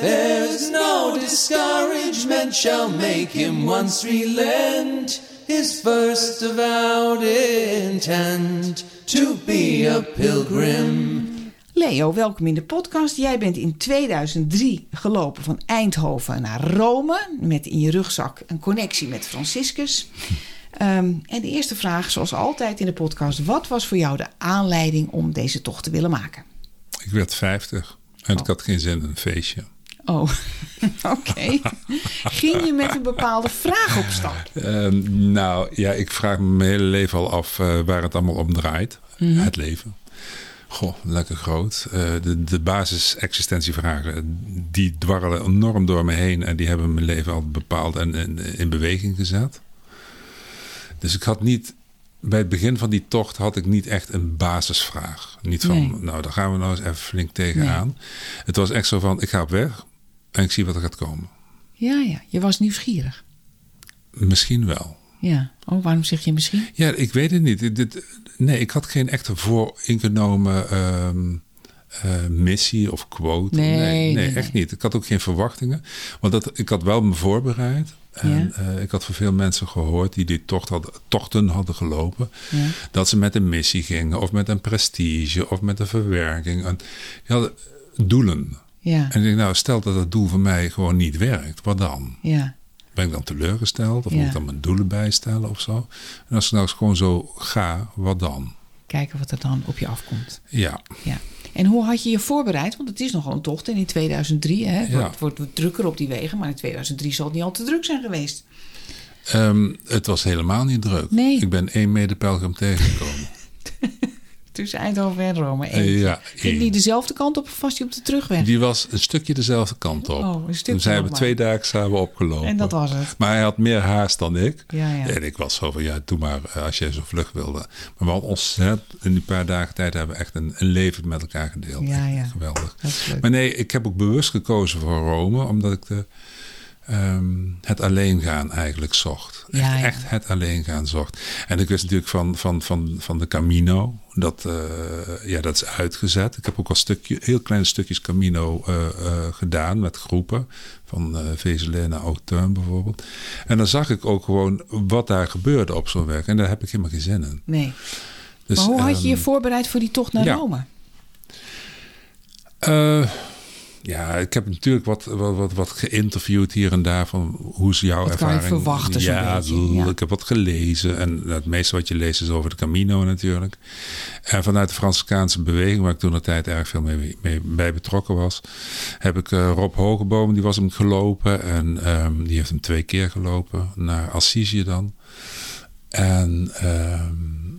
There's no discouragement shall make him once relent his first avowed intent to be a pilgrim. Leo, welkom in de podcast. Jij bent in 2003 gelopen van Eindhoven naar Rome met in je rugzak een connectie met Franciscus. Ehm, en de eerste vraag, zoals altijd in de podcast: wat was voor jou de aanleiding om deze tocht te willen maken? Ik werd 50 en ik had geen zin in een feestje. Oh, oké. Ging je met een bepaalde vraag op stap? Ehm, nou ja, ik vraag me mijn hele leven al af uh, waar het allemaal om draait. Mhm. Het leven. Goh, lekker groot. Uh, de, de basis-existentievragen, die dwarrelen enorm door me heen. En die hebben mijn leven al bepaald en in, in beweging gezet. Dus ik had niet bij het begin van die tocht had ik niet echt een basisvraag. Niet van, Nee. nou, daar gaan we nou eens even flink tegenaan. Het was echt zo van, ik ga op weg en ik zie wat er gaat komen. Ja, ja. Je was nieuwsgierig. Misschien wel. Ja. Oh, waarom zeg je misschien? Ja, ik weet het niet. Dit- nee, ik had geen echte vooringenomen ehm, eh, missie of quote. Nee, nee, nee, echt niet. Ik had ook geen verwachtingen. Want dat, ik had wel me voorbereid. En eh, ik had van veel mensen gehoord die die tocht hadden, tochten hadden gelopen. Ja. Dat ze met een missie gingen, of met een prestige, of met een verwerking. En die hadden doelen. Ja. En ik denk, nou, stel dat het doel voor mij gewoon niet werkt, wat dan? Ja. Ben ik dan teleurgesteld? Of Ja. moet ik dan mijn doelen bijstellen of zo? En als ik nou eens gewoon zo ga, wat dan? Kijken wat er dan op je afkomt. Ja, Ja. En hoe had je je voorbereid? Want het is nogal een tocht. En in 2003 hè, het Ja. wordt, het wordt drukker op die wegen. Maar in 2003 zal het niet al te druk zijn geweest. Ehm, het was helemaal niet druk. Nee. Ik ben één medepelgrim tegengekomen. Tussen Eindhoven en Rome. Eentje. ja, Ging die dezelfde kant op of was die op de terugweg? Die was een stukje dezelfde kant op. Oh, een stukje we maar. twee dagen samen opgelopen. En dat was het. Maar hij had meer haast dan ik. Ja, ja. En ik was zo van, ja, doe maar eh, als jij zo vlug wilde. Maar we hadden ontzettend, in die paar dagen tijd hebben we echt een, een leven met elkaar gedeeld. Ja, ja. Geweldig. Maar nee, ik heb ook bewust gekozen voor Rome, omdat ik de, ehm, het alleen gaan eigenlijk zocht. Echt, Ja, ja. echt het alleen gaan zocht. En ik wist natuurlijk van, van, van, van de Camino, dat, eh, ja, dat is uitgezet. Ik heb ook al stukje, heel kleine stukjes Camino eh, eh, gedaan met groepen. Van Vezelé naar Autun bijvoorbeeld. En dan zag ik ook gewoon wat daar gebeurde op zo'n weg. En daar heb ik helemaal geen zin in. Nee. Dus, maar hoe had je je ehm, voorbereid voor die tocht naar ja. Rome? Ja, ik heb natuurlijk wat, wat, wat, wat geïnterviewd hier en daar van hoe is jouw Wat kan je ervaring. verwachten ja, ik heb wat gelezen en het meeste wat je leest is over de Camino natuurlijk. En vanuit de Franciscaanse beweging, waar ik toen de tijd erg veel mee, mee bij betrokken was, heb ik eh, Rob Hogeboom, die was hem gelopen en ehm, die heeft hem twee keer gelopen naar Assisi dan. En eh,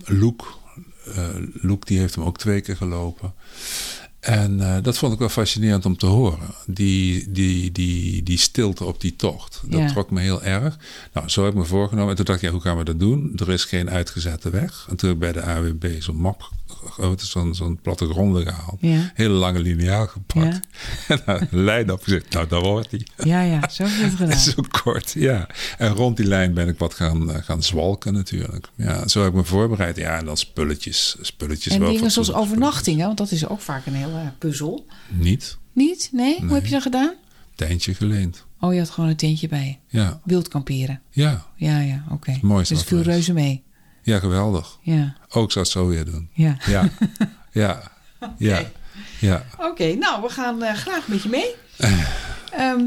Loek die heeft hem ook twee keer gelopen. En eh, dat vond ik wel fascinerend om te horen. Die, die, die, die stilte op die tocht. Dat Ja. trok me heel erg. Nou, zo heb ik me voorgenomen. En toen dacht ik, ja, hoe gaan we dat doen? Er is geen uitgezette weg. En toen heb ik bij de AWB zo'n map, grote, zo'n zo'n plattegronde gehaald. Ja. Hele lange lineaal gepakt. En daar een lijn opgezet. Nou, daar wordt die. Ja, ja, zo heb je het gedaan. Zo kort, ja. En rond die lijn ben ik wat gaan, eh, gaan zwalken natuurlijk. Ja, zo heb ik me voorbereid. Ja, en dan spulletjes. spulletjes En wel dingen zoals overnachtingen, want dat is ook vaak een hele puzzel. spulletjes. Niet. Niet? Nee? Hoe heb je dat gedaan? Tentje geleend. Oh, je had gewoon een tentje bij. Ja, Wild kamperen. ja. Ja, ja, oké. het mooiste Dus is. reuze mee. Ja, geweldig. Ja, Ook zou het zo weer doen. ja. Ja, ja, ja, ja. Oké, nou, we gaan eh, graag met je mee. Ehm,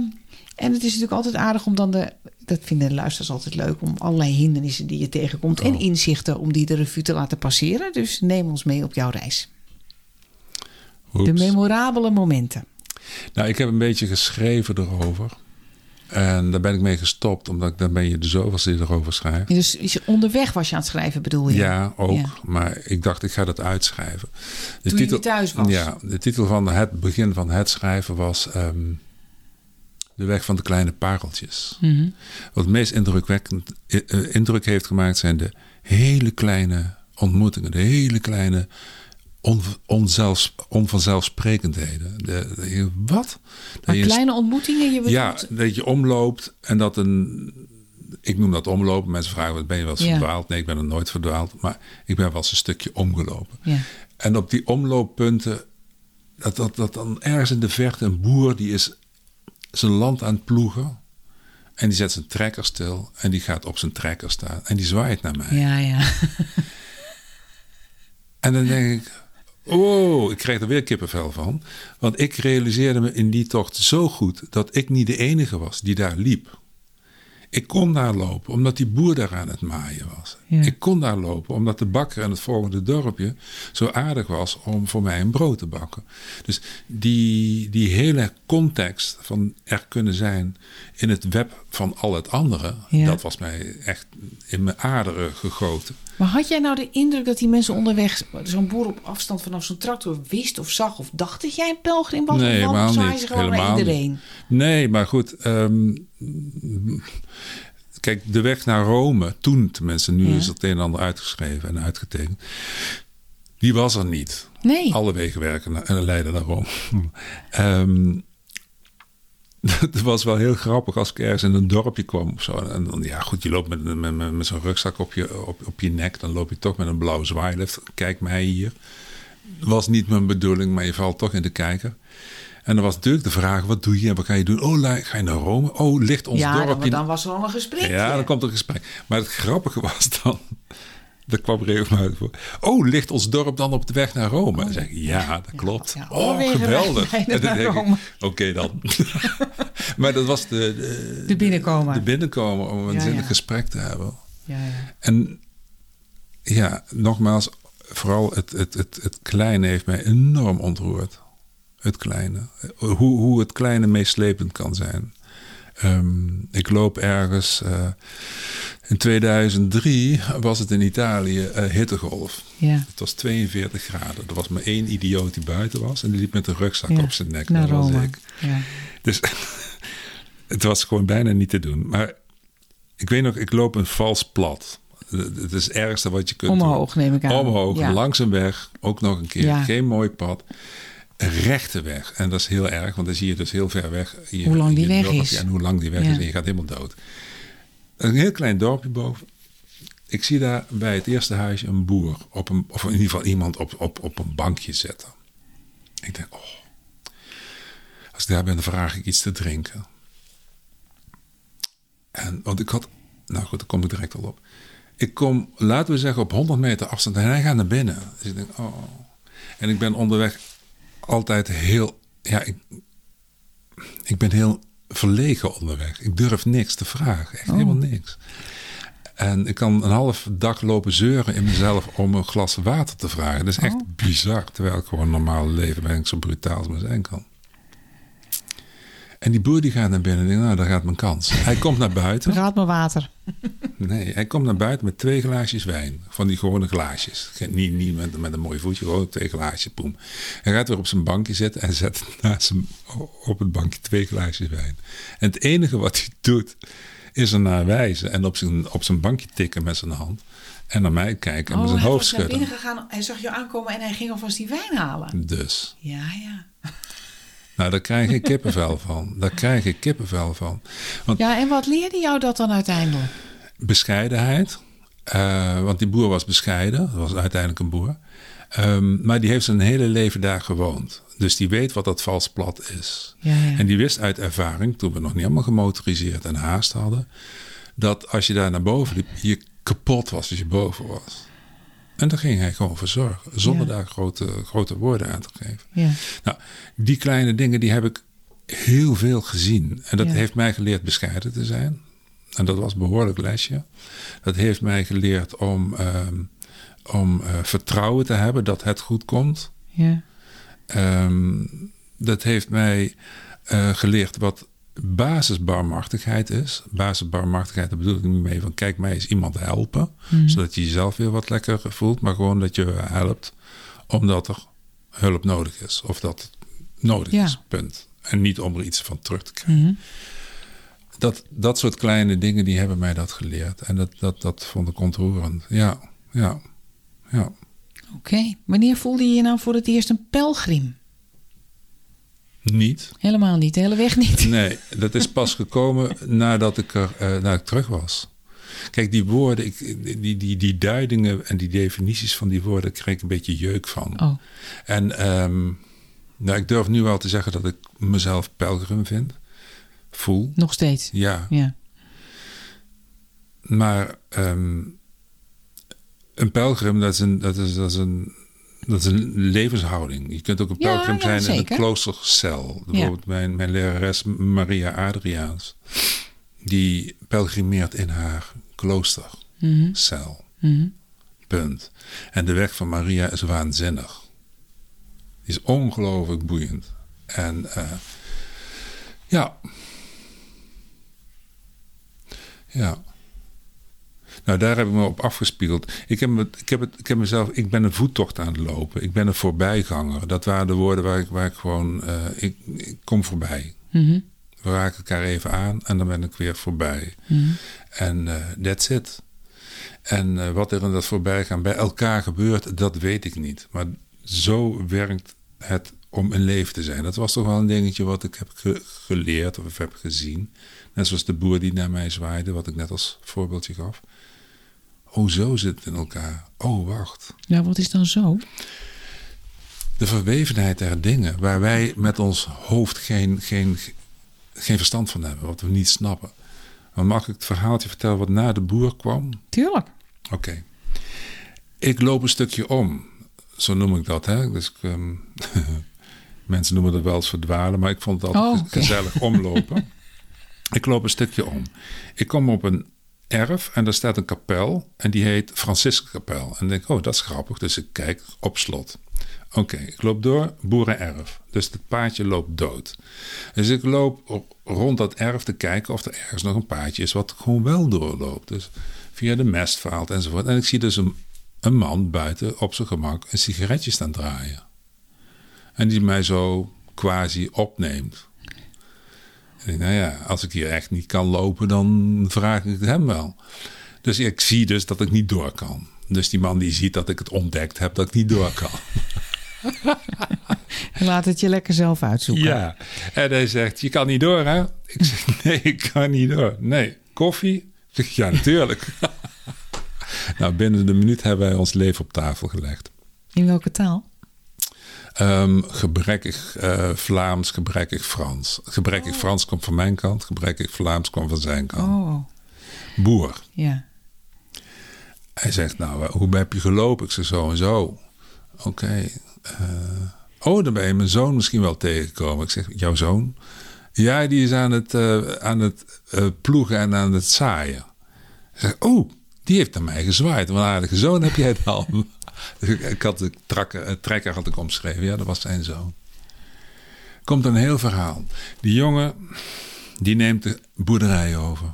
en het is natuurlijk altijd aardig om dan de... Dat vinden de luisteraars altijd leuk. Om allerlei hindernissen die je tegenkomt. En Oh. inzichten om die de revue te laten passeren. Dus neem ons mee op jouw reis. De memorabele momenten. Nou, ik heb een beetje geschreven erover. En daar ben ik mee gestopt, omdat ik, dan ben je de zoveelste die erover schrijft. Dus je onderweg was je aan het schrijven, bedoel je? Ja, ook. Ja. Maar ik dacht, ik ga dat uitschrijven. De Toen je weer thuis was? Ja, de titel van het begin van het schrijven was... ehm, de weg van de kleine pareltjes. Mhm. Wat het meest indrukwekkend eh, eh, indruk heeft gemaakt... zijn de hele kleine ontmoetingen. De hele kleine on, onzelfs, onvanzelfsprekendheden. De, de- wat? Dat Maar je kleine ontmoetingen, je ja, dat je omloopt en dat een. Ik noem dat omlopen. Mensen vragen: wat ben je wel eens Ja. verdwaald? Nee, ik ben er nooit verdwaald. Maar ik ben wel eens een stukje omgelopen. Ja. En op die omlooppunten. Dat, dat, dat dan ergens in de verte een boer die is zijn land aan het ploegen. En die zet zijn trekker stil en die gaat op zijn trekker staan. En die zwaait naar mij. Ja, ja. En dan denk ik, oh, ik krijg er weer kippenvel van. Want ik realiseerde me in die tocht zo goed dat ik niet de enige was die daar liep. Ik kon daar lopen omdat die boer daar aan het maaien was. Ja. Ik kon daar lopen omdat de bakker in het volgende dorpje zo aardig was om voor mij een brood te bakken. Dus die, die hele context van er kunnen zijn in het web van al het andere, Ja. dat was mij echt in mijn aderen gegoten. Maar had jij nou de indruk dat die mensen onderweg, zo'n boer op afstand vanaf zo'n tractor, wist of zag of dacht dat jij een pelgrim was? Nee, of helemaal niet. ze gewoon Helemaal iedereen? Nee, maar goed. ehm, kijk, de weg naar Rome, toen tenminste, nu Ja. is het een en ander uitgeschreven en uitgetekend. Die was er niet. Nee. Alle wegen werken naar, leiden naar Rome. Ehm, het was wel heel grappig als ik ergens in een dorpje kwam of zo. En dan, ja, goed, je loopt met, met, met, met zo'n rugzak op je, op, op je nek. Dan loop je toch met een blauwe zwaailift. Kijk mij hier. Was niet mijn bedoeling, maar je valt toch in de kijker. En dan was natuurlijk de vraag: wat doe je en wat ga je doen? Oh, ga je naar Rome? Oh, ligt ons ja, dorpje. dan, dan was er al een gesprek. ja, dan komt er een gesprek. Maar het grappige was dan. Dat kwam regelmatig voor. Oh, ligt ons dorp dan op de weg naar Rome? Dan zeg ik, ja, dat klopt. ja, oh, geweldig. dan. Oké dan. maar dat was de, de, De binnenkomen. de binnenkomen om een Ja, zinnig ja. gesprek te hebben. Ja, ja. En ja, nogmaals, vooral het, het, het, het kleine heeft mij enorm ontroerd. Het kleine. Hoe, hoe het kleine meeslepend kan zijn. Ehm, ik loop ergens. eh, in 2003 was het in Italië eh, hittegolf. ja. Het was 42 graden. Er was maar één idioot die buiten was. En die liep met een rugzak Ja, op zijn nek. Naar dat was ik. Ja. Dus het was gewoon bijna niet te doen. Maar ik weet nog, ik loop een vals plat. Het is het ergste wat je kunt Omhoog, doen. neem ik aan. Omhoog, een weg. Ook nog een keer. Geen mooi pad. Rechte weg. En dat is heel erg, want dan zie je dus heel ver weg. Je- Hoe lang die weg is. En hoe lang die weg Ja. is. En je gaat helemaal dood. Een heel klein dorpje boven. Ik zie daar bij het eerste huisje een boer. Op een, of in ieder geval iemand op, op, op een bankje zitten. Ik denk, oh. Als ik daar ben, dan vraag ik iets te drinken. En, want ik had, nou goed, daar kom ik direct al op. Ik kom, laten we zeggen, op 100 meter afstand en hij gaat naar binnen. Dus ik denk, oh. En ik ben onderweg altijd heel, ja, ik, ik ben heel verlegen onderweg. Ik durf niks te vragen, echt helemaal niks. En ik kan een half dag lopen zeuren in mezelf om een glas water te vragen. Dat is echt bizar, terwijl ik gewoon normaal leven ben ik zo brutaal als maar zijn kan. En die boer die gaat naar binnen en denkt, nou, daar gaat mijn kans. Hij komt naar buiten. Raad me water. Nee, hij komt naar buiten met twee glaasjes wijn. Van die gewone glaasjes. Niet, niet met, met een mooi voetje, gewoon twee glaasjes, poem. Hij gaat weer op zijn bankje zitten en zet naast hem op het bankje twee glaasjes wijn. En het enige wat hij doet, is er naar wijzen en op zijn, op zijn bankje tikken met zijn hand. En naar mij kijken en met zijn Oh, hij hoofd was naar schudden. binnen gegaan. Hij zag je aankomen en hij ging alvast die wijn halen. Dus, Ja, ja. Nou daar krijg ik kippenvel van. Daar krijg ik kippenvel van. Want Ja, en wat leerde jou dat dan uiteindelijk? bescheidenheid. Eh, want die boer was bescheiden. Dat was uiteindelijk een boer. Ehm, maar die heeft zijn hele leven daar gewoond. Dus die weet wat dat vals plat is. Ja, ja. En die wist uit ervaring, toen we nog niet allemaal gemotoriseerd en haast hadden, dat als je daar naar boven liep, je kapot was als je boven was. En daar ging hij gewoon voor zorgen, zonder Ja. daar grote, grote woorden aan te geven. Ja. Nou, die kleine dingen die heb ik heel veel gezien. En dat Ja. heeft mij geleerd bescheiden te zijn. En dat was een behoorlijk lesje. Dat heeft mij geleerd om, ehm, om eh, vertrouwen te hebben dat het goed komt. Ja. Ehm, dat heeft mij eh, geleerd wat basisbarmhartigheid is. Basisbarmhartigheid, daar bedoel ik niet mee van kijk mij eens iemand helpen. Zodat je jezelf weer wat lekker voelt. Maar gewoon dat je helpt omdat er hulp nodig is. Of dat het nodig Ja. is, punt. En niet om er iets van terug te krijgen. Mhm. Dat, dat soort kleine dingen, die hebben mij dat geleerd. En dat, dat, dat vond ik ontroerend. Ja, ja, ja. Oké. Wanneer voelde je je nou voor het eerst een pelgrim? Niet. Helemaal niet. De hele weg niet. Nee, dat is pas gekomen nadat ik er eh, nadat ik terug was. Kijk, die woorden, ik, die, die, die duidingen en die definities van die woorden kreeg ik een beetje jeuk van. Oh. En ehm, nou, ik durf nu wel te zeggen dat ik mezelf pelgrim vind. voel. Nog steeds. Ja. Ja. Maar ehm, een pelgrim, dat is een, dat is, dat is een, dat is een levenshouding. Je kunt ook een pelgrim ja, zijn in een kloostercel. Bijvoorbeeld mijn, mijn lerares Maria Adriaans. Die pelgrimeert in haar kloostercel. Mhm. Punt. En de weg van Maria is waanzinnig. Die is ongelooflijk boeiend. En eh, ja. Ja. Nou, daar heb ik me op afgespiegeld. Ik heb, ik, heb het, ik heb mezelf, ik ben een voettocht aan het lopen. Ik ben een voorbijganger. Dat waren de woorden waar ik, waar ik gewoon, eh, ik, ik kom voorbij. Mhm. We raken elkaar even aan en dan ben ik weer voorbij. Mhm. En eh, that's it. En eh, wat er in dat voorbijgaan bij elkaar gebeurt, dat weet ik niet. Maar zo werkt het om een leven te zijn. Dat was toch wel een dingetje wat ik heb ge- geleerd of heb gezien. Net zoals de boer die naar mij zwaaide, wat ik net als voorbeeldje gaf. Oh, zo zit het in elkaar. Oh, wacht. Nou, wat is dan zo? De verwevenheid der dingen waar wij met ons hoofd geen, geen, geen verstand van hebben, wat we niet snappen. Maar mag ik het verhaaltje vertellen wat na de boer kwam? Tuurlijk. Oké. Ik loop een stukje om. Zo noem ik dat. Hè? Dus, ik, ehm, mensen noemen dat wel eens verdwalen, maar ik vond het altijd Oh, gezellig omlopen. ik loop een stukje om. Ik kom op een erf en daar staat een kapel en die heet Franciscankapel. En ik denk, oh, dat is grappig. Dus ik kijk op slot. Oké, ik loop door, boerenerf. Dus het paadje loopt dood. Dus ik loop op, rond dat erf te kijken of er ergens nog een paadje is wat gewoon wel doorloopt. Dus via de mestvaalt enzovoort. En ik zie dus een man buiten op zijn gemak een sigaretje staan draaien. En die mij zo quasi opneemt. Ik denk, nou ja, als ik hier echt niet kan lopen, dan vraag ik het hem wel. Dus ik zie dus dat ik niet door kan. Dus die man die ziet dat ik het ontdekt heb dat ik niet door kan. Laat het je lekker zelf uitzoeken. Ja, en hij zegt, je kan niet door hè? Ik zeg, nee, ik kan niet door. Nee, koffie? Zeg, ja, natuurlijk. nou, binnen de minuut hebben wij ons leven op tafel gelegd. In welke taal? Ehm, gebrekkig eh, Vlaams, gebrekkig Frans. Gebrekkig Frans komt van mijn kant, gebrekkig Vlaams komt van zijn kant. Oh, Boer. ja. Hij zegt, nou, eh, hoe heb je gelopen? Ik zeg, zo en zo. Oké. eh, oh, dan ben je mijn zoon misschien wel tegengekomen. Ik zeg, jouw zoon? Ja, die is aan het, aan het ploegen en aan het zaaien. Ik zeg, oh, die heeft naar mij gezwaaid. Wat een aardige zoon heb jij dan. Ik, had de trakker, eh, trekker had ik omschreven. Ja, dat was zijn zoon. Komt een heel verhaal. Die jongen, die neemt de boerderij over.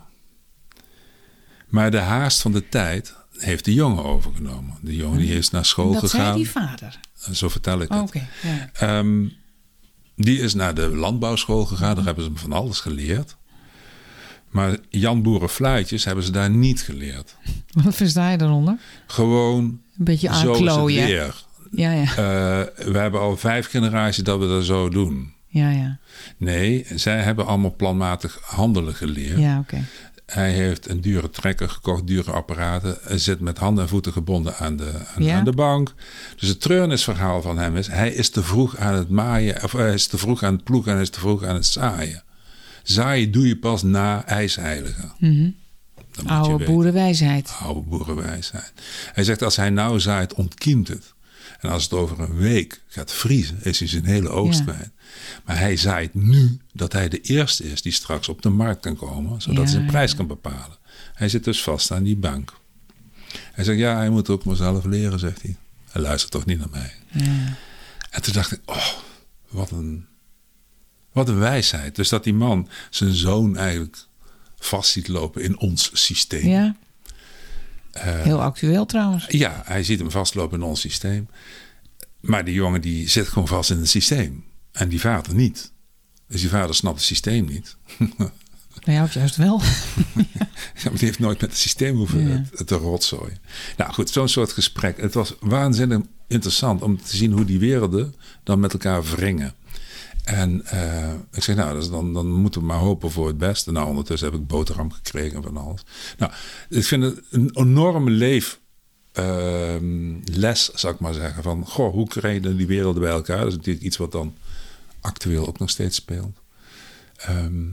Maar de haast van de tijd heeft de jongen overgenomen. De jongen die is naar school dat zei gegaan. die vader. Zo vertel ik Oh, het. Ja. Ehm, die is naar de landbouwschool gegaan. Daar hebben ze hem van alles geleerd. Maar Jan Boerenfluitjes hebben ze daar niet geleerd. Wat versta je daaronder? Gewoon Een beetje zo aanklooien. weer. Ja, ja. Eh, we hebben al vijf generaties dat we dat zo doen. Ja, ja. Nee, zij hebben allemaal planmatig handelen geleerd. Ja, oké. Hij heeft een dure trekker gekocht, dure apparaten. Hij zit met handen en voeten gebonden aan de, aan, Ja. aan de bank. Dus het treurnisverhaal van hem is... hij is te vroeg aan het maaien... of hij is te vroeg aan het ploegen en hij is te vroeg aan het zaaien. Zaaien doe je pas na ijsheiligen. Je Oude boerenwijsheid. Oude boerenwijsheid. Hij zegt als hij nou zaait, ontkiemt het. En als het over een week gaat vriezen, is hij zijn hele oogst Ja. Maar hij zaait nu dat hij de eerste is die straks op de markt kan komen, zodat Ja, hij zijn prijs ja. kan bepalen. Hij zit dus vast aan die bank. Hij zegt, ja, hij moet ook maar zelf leren, zegt hij. Hij luistert toch niet naar mij. Ja. En toen dacht ik, oh, wat een, wat een wijsheid. Dus dat die man zijn zoon eigenlijk vast ziet lopen in ons systeem. ja. Eh, Heel actueel trouwens. Ja, hij ziet hem vastlopen in ons systeem. Maar die jongen die zit gewoon vast in het systeem. En die vader niet. Dus die vader snapt het systeem niet. Nou ja, of juist wel. Ja, maar die heeft nooit met het systeem hoeven Ja. te rotzooien. Nou goed, zo'n soort gesprek. Het was waanzinnig interessant om te zien hoe die werelden dan met elkaar wringen. En eh, ik zeg, nou, dus dan, dan moeten we maar hopen voor het beste. Nou, ondertussen heb ik boterham gekregen van alles. Nou, ik vind het een enorme leef... ehm, les, zou ik maar zeggen. Van, goh, hoe krijgen die werelden bij elkaar? Dat is natuurlijk iets wat dan actueel ook nog steeds speelt. Ehm,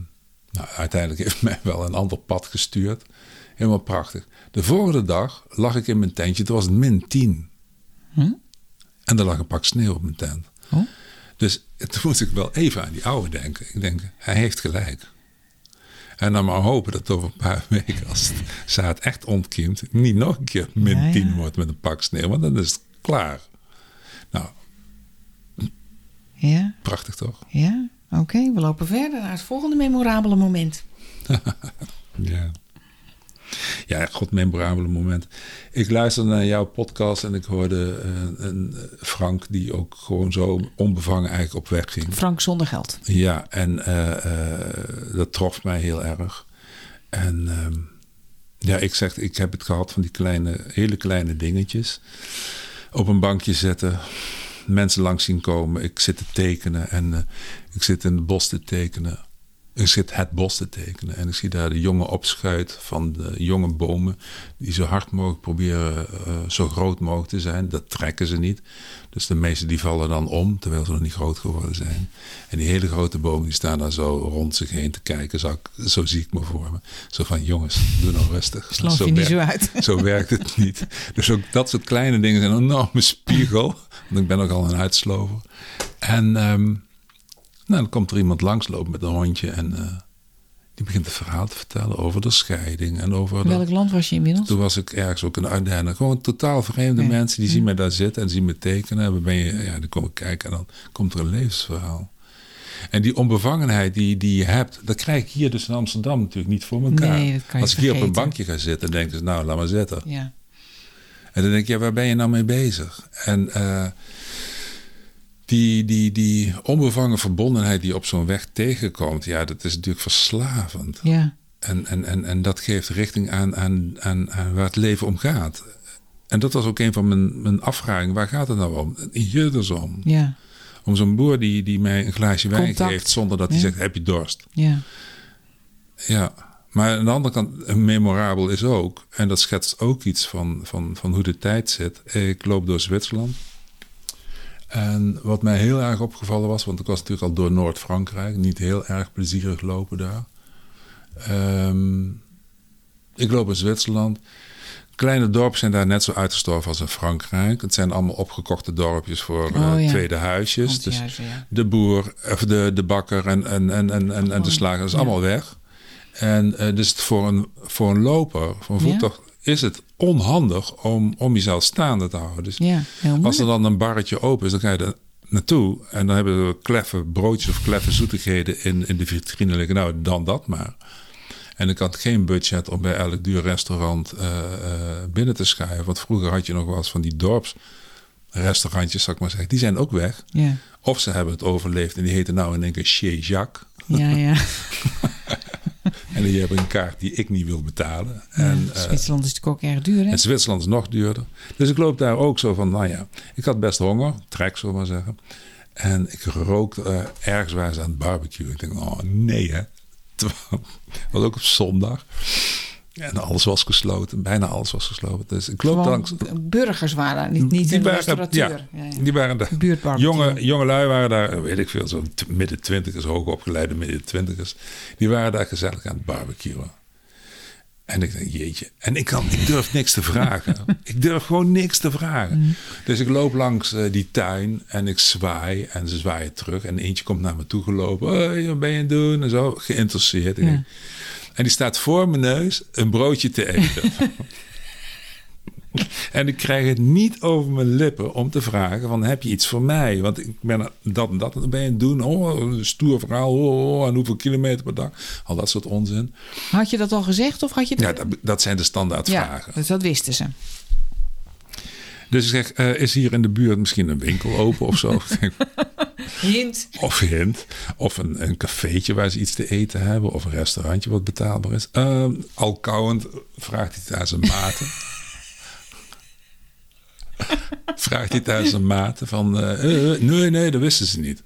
Nou, uiteindelijk heeft mij wel een ander pad gestuurd. Helemaal prachtig. De volgende dag lag ik in mijn tentje. Het was min 10. Hm? En er lag een pak sneeuw op mijn tent. Oh. Dus toen moest ik wel even aan die oude denken. Ik denk, hij heeft gelijk. En dan maar hopen dat over een paar weken, als het zaad echt ontkiemt, niet nog een keer min Ja, ja. 10 wordt met een pak sneeuw. Want dan is het klaar. Nou, Ja, prachtig toch? ja. Oké, we lopen verder naar het volgende memorabele moment. Ja. Ja, god, memorabele moment. Ik luisterde naar jouw podcast en ik hoorde eh, een Frank die ook gewoon zo onbevangen eigenlijk op weg ging. Frank zonder geld. Ja, en eh, eh, dat trof mij heel erg. En ehm, ja, ik zeg, ik heb het gehad van die kleine, hele kleine dingetjes. Op een bankje zetten, mensen langs zien komen. Ik zit te tekenen en eh, ik zit in het bos te tekenen. Ik zit het bos te tekenen en ik zie daar de jonge opschuit van de jonge bomen. Die zo hard mogelijk proberen eh, zo groot mogelijk te zijn. Dat trekken ze niet. Dus de meeste die vallen dan om, terwijl ze nog niet groot geworden zijn. En die hele grote bomen die staan daar zo rond zich heen te kijken. Zo, zo zie ik me voor me. Zo van jongens, doe nou rustig. Sloof je niet zo uit. Zo werkt het niet. Dus ook dat soort kleine dingen zijn een enorme spiegel. Want ik ben ook al een uitslover. En ehm, nou, dan komt er iemand langslopen met een hondje en eh, die begint het verhaal te vertellen over de scheiding en over dat- Welk land was je inmiddels? toen was ik ergens ook een Ardennen. Gewoon totaal vreemde mensen die zien mij daar zitten en zien me tekenen. En dan ben je, ja, dan kom ik kijken en dan komt er een levensverhaal. En die onbevangenheid die, die je hebt, dat krijg ik hier dus in Amsterdam natuurlijk niet voor elkaar. Nee, dat kan je Als ik hier op een bankje ga zitten, denken ze, nou, laat maar zitten. Ja. En dan denk ik, ja, waar ben je nou mee bezig? En eh, die, die, die onbevangen verbondenheid die op zo'n weg tegenkomt, ja, dat is natuurlijk verslavend. Ja. En, en, en, en dat geeft richting aan, aan, aan, aan waar het leven om gaat. En dat was ook een van mijn, mijn afvragen. Waar gaat het nou om? Hier dus om. Ja. Om zo'n boer die, die mij een glaasje wijn Contact. geeft zonder dat hij Ja. zegt, heb je dorst? Ja. Ja. Maar aan de andere kant, memorabel is ook, en dat schetst ook iets van, van, van hoe de tijd zit. Ik loop door Zwitserland. En wat mij heel erg opgevallen was, want ik was natuurlijk al door Noord-Frankrijk, niet heel erg plezierig lopen daar. Ehm, ik loop in Zwitserland. Kleine dorpen zijn daar net zo uitgestorven als in Frankrijk. Het zijn allemaal opgekochte dorpjes voor eh, Oh, ja. tweede huisjes. Dus ja. de boer, of de, de bakker en, en, en, en, en, de slager, dat is Ja. allemaal weg. En eh, dus voor een, voor een loper, voor een voettocht, is het onhandig om, om jezelf staande te houden. Dus Ja, als er dan een barretje open is, dan ga je er naartoe. En dan hebben we kleffe broodjes of kleffe zoetigheden in, in de vitrine liggen. Nou, dan dat maar. En ik had geen budget om bij elk duur restaurant eh, eh, binnen te schuiven. Want vroeger had je nog wel eens van die dorpsrestaurantjes, zou ik maar zeggen. Die zijn ook weg. Ja. Of ze hebben het overleefd en die heten nou in één keer Chez Jacques. Ja, ja. En die hebben een kaart die ik niet wil betalen. En, ja. eh, Zwitserland is natuurlijk ook erg duur, hè? en Zwitserland is nog duurder. Dus ik loop daar ook zo van, nou ja, ik had best honger, trek zo maar zeggen. En ik rook eh, ergens waar ze aan het barbecue. Ik denk, oh nee hè. Terwijl- Het was ook op zondag. En alles was gesloten, bijna alles was gesloten. Dus ik loop langs. burgers waren daar, niet, niet Die een waren- restaurateur. ja, Ja, ja. Die waren daar. Buurtbarbecue. Jonge, jonge lui waren daar, weet ik veel, zo'n t- midden twintigers, hoogopgeleide midden twintigers. Die waren daar gezellig aan het barbecuen. En ik denk, jeetje. En ik, kan, ik durf niks te vragen. ik durf gewoon niks te vragen. Dus ik loop langs eh, die tuin en ik zwaai. En ze zwaaien terug. En eentje komt naar me toe gelopen. Hoi, wat ben je aan het doen? En zo, geïnteresseerd. Ik Ja. denk- En die staat voor mijn neus een broodje te eten. En ik krijg het niet over mijn lippen om te vragen: van, heb je iets voor mij? Want ik ben dat en dat en ben je aan het doen. Oh, een stoer verhaal. Oh, oh, en hoeveel kilometer per dag. Al dat soort onzin. Had je dat al gezegd of had je Ja, dat, dat zijn de standaard Ja, dus dat wisten ze. Dus ik zeg: eh, is hier in de buurt misschien een winkel open of zo? Hint. of hint. Of een, een cafeetje waar ze iets te eten hebben. Of een restaurantje wat betaalbaar is. Ehm, al kauwend vraagt hij daar zijn maten. vraagt hij daar zijn maten van... eh, eh, nee, nee, dat wisten ze niet.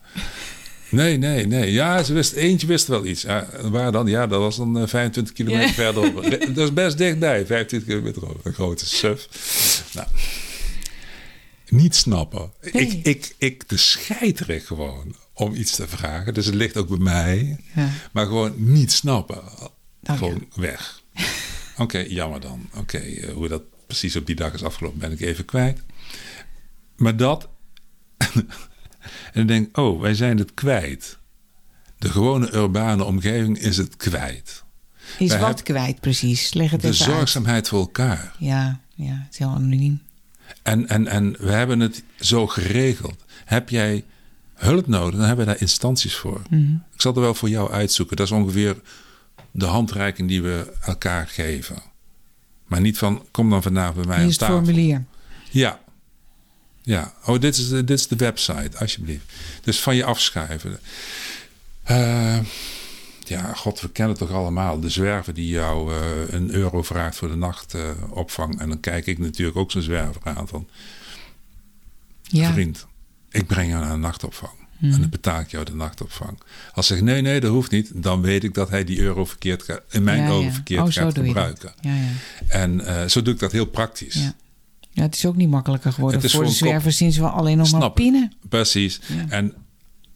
Nee, nee, nee. Ja, ze wist, eentje wist wel iets. Ja, waar dan? Ja, dat was dan eh, 25 kilometer verderop. Dat is best dichtbij, 25 kilometer over. Een grote suf. Nou, niet snappen. Nee. Ik, ik, ik de scheiterig gewoon om iets te vragen. Dus het ligt ook bij mij. Ja. Maar gewoon niet snappen. gewoon weg. Oké, jammer dan. Oké, eh, hoe dat precies op die dag is afgelopen, ben ik even kwijt. Maar dat. en dan denk ik, oh, wij zijn het kwijt. De gewone urbane omgeving is het kwijt. Is Wij wat kwijt precies? Leg het De even uit. zorgzaamheid voor elkaar. Ja, ja, het is heel anoniem. En, en, en we hebben het zo geregeld. Heb jij hulp nodig, dan hebben we daar instanties voor. Mhm. Ik zal er wel voor jou uitzoeken. Dat is ongeveer de handreiking die we elkaar geven. Maar niet van, kom dan vandaag bij mij Hier aan is het tafel. formulier. Ja. Ja. Oh, dit is, de, dit is de website, alsjeblieft. Dus van je afschuiven. Eh, ja, god, we kennen het toch allemaal. De zwerver die jou eh, een euro vraagt voor de nachtopvang. en dan kijk ik natuurlijk ook zo'n zwerver aan van... Ja. Vriend, ik breng jou naar een nachtopvang. Mhm. En dan betaal ik jou de nachtopvang. Als hij zegt, nee, nee, dat hoeft niet. Dan weet ik dat hij die euro verkeerd gaat, in mijn Ja, ogen ja. verkeerd Oh, gaat gebruiken. Ja, ja. En eh, zo doe ik dat heel praktisch. Ja. ja, het is ook niet makkelijker geworden voor de zwervers sinds we alleen nog maar pinnen. Precies. En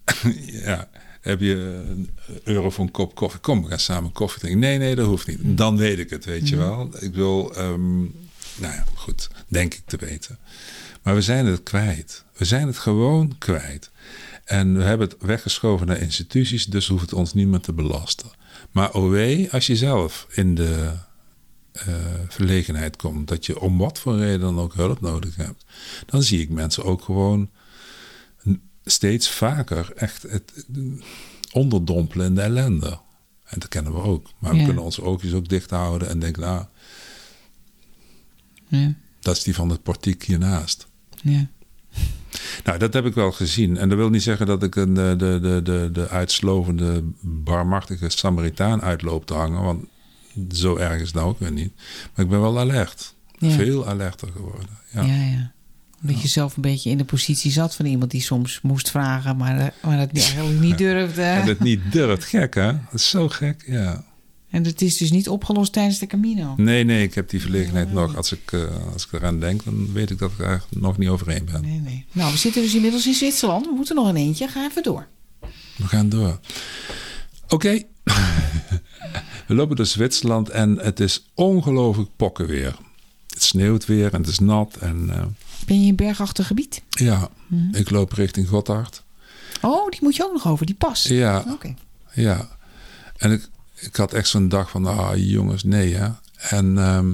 ja, heb je een euro voor een kop koffie? Kom, we gaan samen koffie drinken. Nee, nee, dat hoeft niet. Dan weet ik het, weet je wel. Ik wil, ehm, nou ja, goed, denk ik te weten. Maar we zijn het kwijt. We zijn het gewoon kwijt. En we hebben het weggeschoven naar instituties, dus hoeft het ons niet meer te belasten. Maar OW, als je zelf in de eh, verlegenheid komt, dat je om wat voor reden dan ook hulp nodig hebt, dan zie ik mensen ook gewoon steeds vaker echt het onderdompelen in de ellende. En dat kennen we ook. Maar we Ja. kunnen onze oogjes ook dicht houden en denken, nou, Ja, dat is die van het portiek hiernaast. ja. Nou, dat heb ik wel gezien. En dat wil niet zeggen dat ik een, de, de, de, de, de uitslovende, barmachtige Samaritaan uitloop te hangen. Want zo erg is het nou ook weer niet. Maar ik ben wel alert. Ja. Veel alerter geworden. Ja. Ja, ja. Omdat je zelf een beetje in de positie zat van iemand die soms moest vragen, maar, maar het eigenlijk niet durfde. En het niet durft. Gek, hè? Dat is zo gek, ja. En het is dus niet opgelost tijdens de Camino. Nee, nee, ik heb die verlegenheid nog. Als ik, eh, als ik eraan denk, dan weet ik dat ik er nog niet overheen ben. Nee, nee. Nou, we zitten dus inmiddels in Zwitserland. We moeten nog een eentje. Ga even door. We gaan door. Oké. We lopen door Zwitserland en het is ongelooflijk pokken weer. Het sneeuwt weer en het is nat. En eh, Ben je in een bergachtig gebied? ja, ik loop richting Gotthard. Oh, die moet je ook nog over, die pas. Ja, Oké. ja. En ik, ik had echt zo'n dag van, ah jongens, nee hè. En ehm,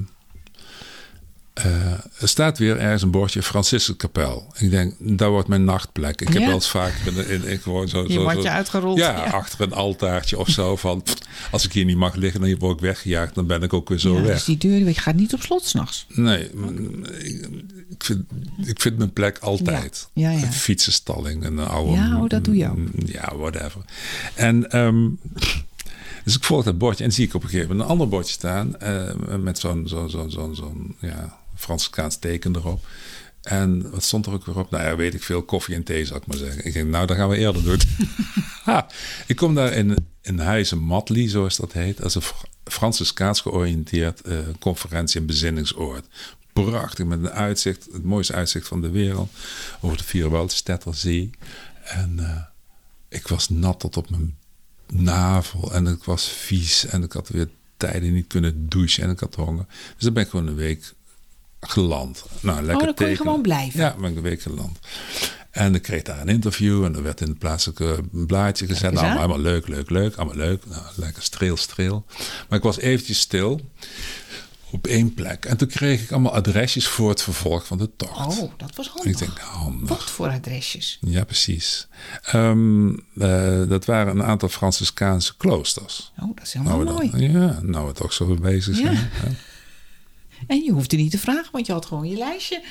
eh, er staat weer ergens een bordje Franciscuskapel. Ik denk, dat wordt mijn nachtplek. Ik heb Ja. wel eens vaker in, in, in gewoon zo... Je zo, zo- uitgerold. Ja, achter een altaartje of zo. Van, als ik hier niet mag liggen, dan word ik weggejaagd. Dan ben ik ook weer zo Ja, weg. dus die deur, je gaat niet op slot s'nachts. Nee, mm, ik, ik vind, ik vind mijn plek altijd. Een fietsenstalling, een oude... Ja, oh, dat doe je ook. mm, Ja, whatever. En ehm, dus ik volg dat bordje en zie ik op een gegeven moment een ander bordje staan... eh, met zo'n zo'n zo'n zo'n zo'n ja, Franskaans teken erop. En wat stond er ook weer op? Nou ja, weet ik veel, koffie en thee, zou ik maar zeggen. Ik denk, nou, dat gaan we eerder doen. ha, ik kom daar in, in Huizen Matli, zoals dat heet. Is een Fr- Franciscaans georiënteerd eh, conferentie- en bezinningsoord. Prachtig, met een uitzicht, het mooiste uitzicht van de wereld. Over de Vierwoudstedterzee. En eh, ik was nat tot op mijn navel. En ik was vies. En ik had weer tijden niet kunnen douchen. En ik had honger. Dus dan ben ik gewoon een week geland. Nou, lekker oh, dan kon je gewoon blijven. Ja, ben ik een week geland. En ik kreeg daar een interview en er werd in het plaatselijke blaadje gezet. Nou, allemaal leuk, leuk, leuk. Allemaal leuk. Nou, lekker streel, streel. Maar ik was eventjes stil op één plek. En toen kreeg ik allemaal adresjes voor het vervolg van de tocht. Oh, dat was en handig. ik denk, handig. Wat voor adresjes? Ja, precies. Ehm, eh, dat waren een aantal Franciscaanse kloosters. Oh, dat is helemaal Nou, mooi. dan- ja, nou we toch zo bezig zijn. Ja. En je hoefde niet te vragen, want je had gewoon je lijstje.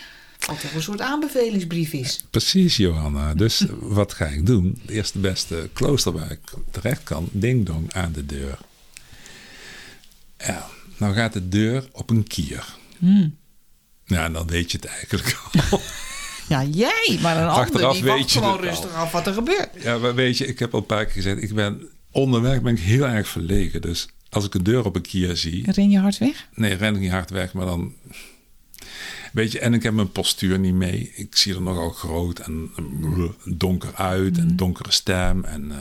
Wat toch een soort aanbevelingsbrief is. Precies, Johanna. Dus wat ga ik doen? Het eerste beste klooster waar ik terecht kan. Ding dong aan de deur. Ja, nou gaat de deur op een kier. Hmm. Ja, dan weet je het eigenlijk al. Ja, jij, maar een ander die weet wacht je gewoon al. rustig af wat er gebeurt. Ja, maar weet je, ik heb al een paar keer gezegd, ik ben onderweg ben ik heel erg verlegen. Dus als ik een deur op een kier zie, Ren je hard weg? nee, ren ik niet hard weg, maar dan Weet je, en ik heb mijn postuur niet mee. Ik zie er nogal groot en donker uit en donkere stem. En uh,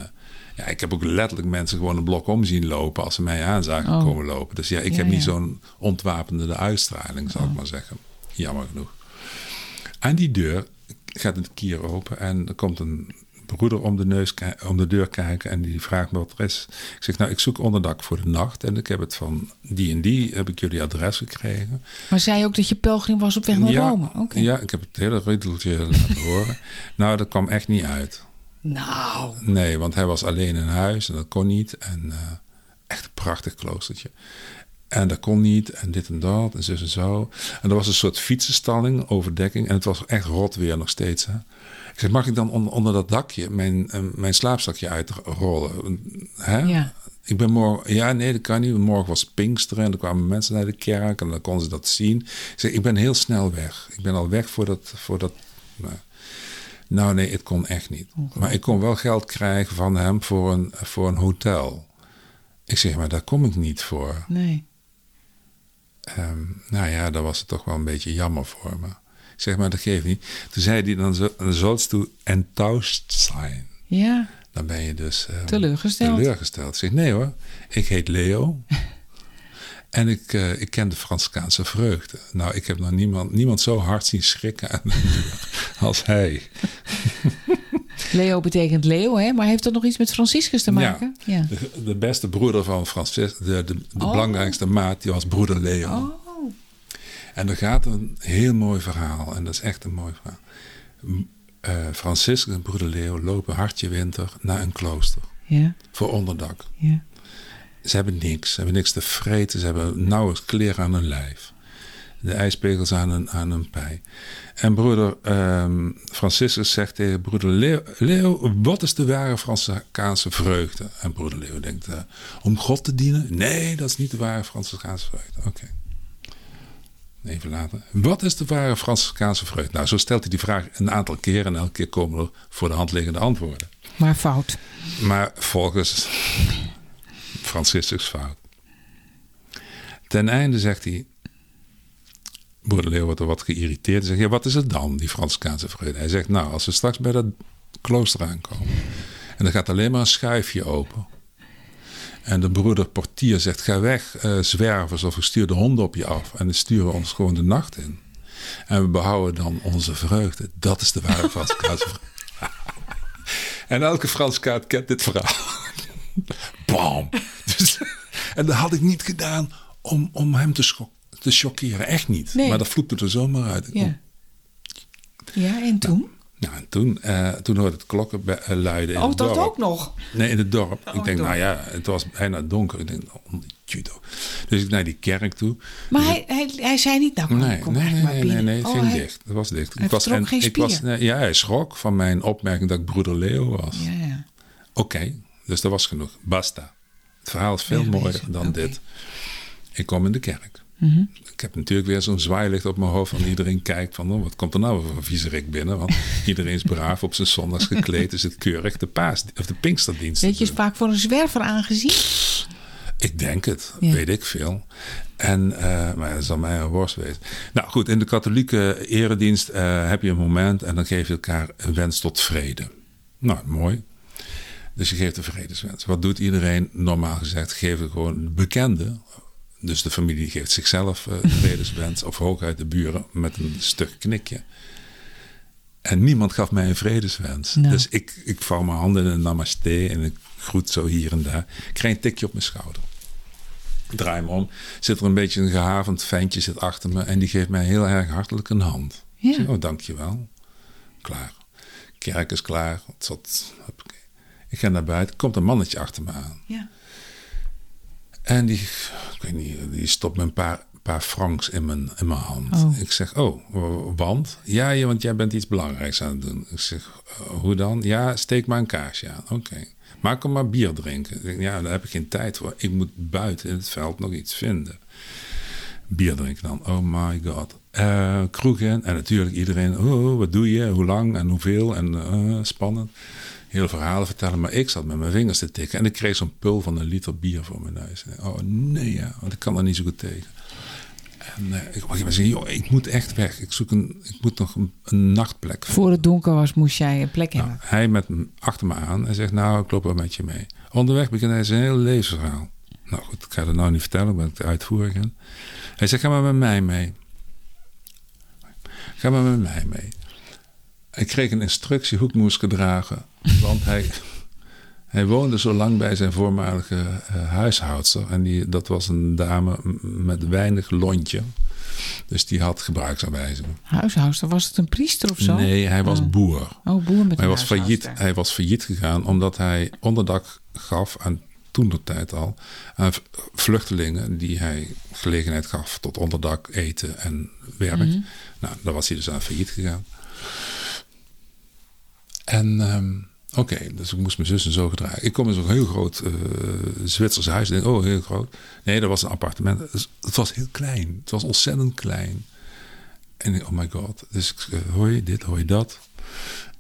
ja, ik heb ook letterlijk mensen gewoon een blok om zien lopen als ze mij aan zagen Oh. komen lopen. Dus ja, ik Ja, heb niet zo'n ontwapende uitstraling, zal ik Oh. maar zeggen. Jammer genoeg. Aan die deur gaat een kier open en er komt een broeder om de, neus, om de deur kijken en die vraagt me wat er is. Ik zeg, nou, ik zoek onderdak voor de nacht en ik heb het van die en die, heb ik jullie adres gekregen. Maar zei je ook dat je pelgrim was op weg naar ja, Rome? Ja, ik heb het hele riddeltje laten horen. Nou, dat kwam echt niet uit. Nou, Nee, want hij was alleen in huis en dat kon niet. En eh, echt een prachtig kloostertje. En dat kon niet en dit en dat en zus en zo. En er was een soort fietsenstalling, overdekking. En het was echt rot weer nog steeds. Hè? Ik zeg, mag ik dan onder, onder dat dakje mijn, eh, mijn slaapzakje uitrollen? Hè? Ja. Ik ben morgen... Ja, nee, dat kan niet. Morgen was Pinksteren en er kwamen mensen naar de kerk. En dan konden ze dat zien. Ik zeg, ik ben heel snel weg. Ik ben al weg voordat... voordat nou, nou nee, het kon echt niet. Maar ik kon wel geld krijgen van hem voor een, voor een hotel. Ik zeg, maar daar kom ik niet voor. nee. Ehm, nou ja, daar was het toch wel een beetje jammer voor me. Zeg, maar dat geeft niet. Toen zei hij, dan, zo- dan zoals du enttäuscht zijn. Ja, Dan ben je dus... ehm, Teleurgesteld. Teleurgesteld. Zeg, nee hoor, ik heet Leo. en ik, eh, ik ken de Franskaanse vreugde. Nou, ik heb nog niemand, niemand zo hard zien schrikken aan de deur als hij. Leo betekent Leo, hè? Maar heeft dat nog iets met Franciscus te maken? Ja. De, de beste broeder van Francis, de, de, de Oh. belangrijkste maat, die was broeder Leo. Oh, En er gaat een heel mooi verhaal. En dat is echt een mooi verhaal. Eh, Franciscus en broeder Leo lopen hartje winter naar een klooster. ja, Voor onderdak. ja. Ze hebben niks. Ze hebben niks te vreten. Ze hebben nauwelijks kleren aan hun lijf. De ijspegels aan hun, aan hun pij. En broeder ehm, Franciscus zegt tegen broeder Leo, Leo... wat is de ware Franciscaanse vreugde? En broeder Leo denkt... eh, om God te dienen? Nee, dat is niet de ware Franciscaanse vreugde. Oké. Even later. Wat is de ware Franciscaanse vreugde? Nou, zo stelt hij die vraag een aantal keer... en elke keer komen er voor de hand liggende antwoorden. Maar fout. Maar volgens Franciscus fout. Ten einde zegt hij. Broeder Leo wordt er wat geïrriteerd. Hij zegt: ja, Wat is het dan, die Franciscaanse vreugde? Hij zegt: Nou, als we straks bij dat klooster aankomen. en er gaat alleen maar een schuifje open. En de broeder portier zegt: Ga weg, eh, zwervers, of we sturen de honden op je af. En dan sturen we ons gewoon de nacht in. En we behouden dan onze vreugde. Dat is de ware vreugde. En elke Franskaart kent dit verhaal. Bam! Dus, en dat had ik niet gedaan om, om hem te, schok, te chockeren. Echt niet. Nee. Maar dat vloepte er zomaar uit. Ja. Ja, en toen? Nou, en toen, eh, toen hoorde het klokken eh, luiden in Oh, het dat dorp. ook nog. Nee, in het dorp. Oh, ik denk, dorp. nou ja, het was bijna donker. Ik denk, oh, judo. Dus ik naar die kerk toe. Maar hij, hij, hij zei niet, nou kom, Nee, kom nee, nee, nee, maar nee, binnen. nee, het Oh, ging hij- dicht. Het was dicht. hij ik was, vertrok geen ik was, nee, ja, hij schrok van mijn opmerking dat ik broeder Leo was. Ja, ja. Oké, dus dat was genoeg. Basta. Het verhaal is veel mooier dan dit. Ik kom in de kerk. Mhm. Ik heb natuurlijk weer zo'n zwaailicht op mijn hoofd. En iedereen kijkt van, oh, wat komt er nou voor een viezerik binnen? Want iedereen is braaf op zijn zondags gekleed. Is het keurig de paas of de pinksterdienst. te Weet je, doen. vaak voor een zwerver aangezien? Ik denk het, Ja. weet ik veel. En, eh, maar dat zal mij een worst wezen. Nou goed, in de katholieke eredienst eh, heb je een moment en dan geef je elkaar een wens tot vrede. Nou, mooi. Dus je geeft een vredeswens. Wat doet iedereen? Normaal gezegd geven gewoon de bekende. Dus de familie geeft zichzelf een vredeswens. of hooguit de buren met een stuk knikje. En niemand gaf mij een vredeswens. Nou. Dus ik, ik vouw mijn handen in een namaste en ik groet zo hier en daar. Ik krijg een tikje op mijn schouder. Ik draai me om. Zit er een beetje een gehavend ventje zit achter me. En die geeft mij heel erg hartelijk een hand. Ja. Zeg, oh, dankjewel. Klaar. Kerk is klaar. Ik ga naar buiten. Komt een mannetje achter me aan. Ja. En die, ik weet niet, die stopt me een paar, paar francs in mijn, in mijn hand. Oh. Ik zeg, oh, want? Ja, want jij bent iets belangrijks aan het doen. Ik zeg, "Eh, hoe dan? Ja, steek maar een kaarsje aan. Oké. Maar kom maar bier drinken. Ja, daar heb ik geen tijd voor. Ik moet buiten in het veld nog iets vinden. Bier drinken dan. Oh my god. Eh kroeg in. En natuurlijk iedereen. Oh, wat doe je? Hoe lang en hoeveel? En eh, spannend. Hele verhalen vertellen. Maar ik zat met mijn vingers te tikken. En ik kreeg zo'n pul van een liter bier voor mijn neus. Oh nee, ja. Want ik kan er niet zo goed tegen. En uh, ik op een gegeven moment zeg joh, ik moet echt weg. Ik zoek een, ik moet nog een, een nachtplek. Voor het donker was, moest jij een plek nou, hebben. Hij met achter me aan en zegt, nou, ik loop wel met je mee. Onderweg begint hij zijn hele levensverhaal. Nou goed, ik ga het nou niet vertellen, ik ben het uitvoeren. Hij zegt, ga maar met mij mee. Ga maar met mij mee. Ik kreeg een instructie hoe ik moest gedragen. Want hij, hij woonde zo lang bij zijn voormalige uh, huishoudster. En die, dat was een dame met weinig lontje. Dus die had gebruiksaanwijzingen. Huishoudster, was het een priester of zo? Nee, hij was boer. Oh, boer met hij was, failliet, hij was failliet gegaan omdat hij onderdak gaf aan toen de tijd al aan vluchtelingen die hij gelegenheid gaf tot onderdak, eten en werk. Mm -hmm. Nou, daar was hij dus aan failliet gegaan. En um, oké, okay, dus ik moest mijn zus en zo gedragen. Ik kom in zo'n heel groot uh, Zwitsers huis. Ik denk, oh, heel groot. Nee, dat was een appartement. Dus het was heel klein. Het was ontzettend klein. En ik, oh my god. Dus ik uh, hoor je dit, je dat.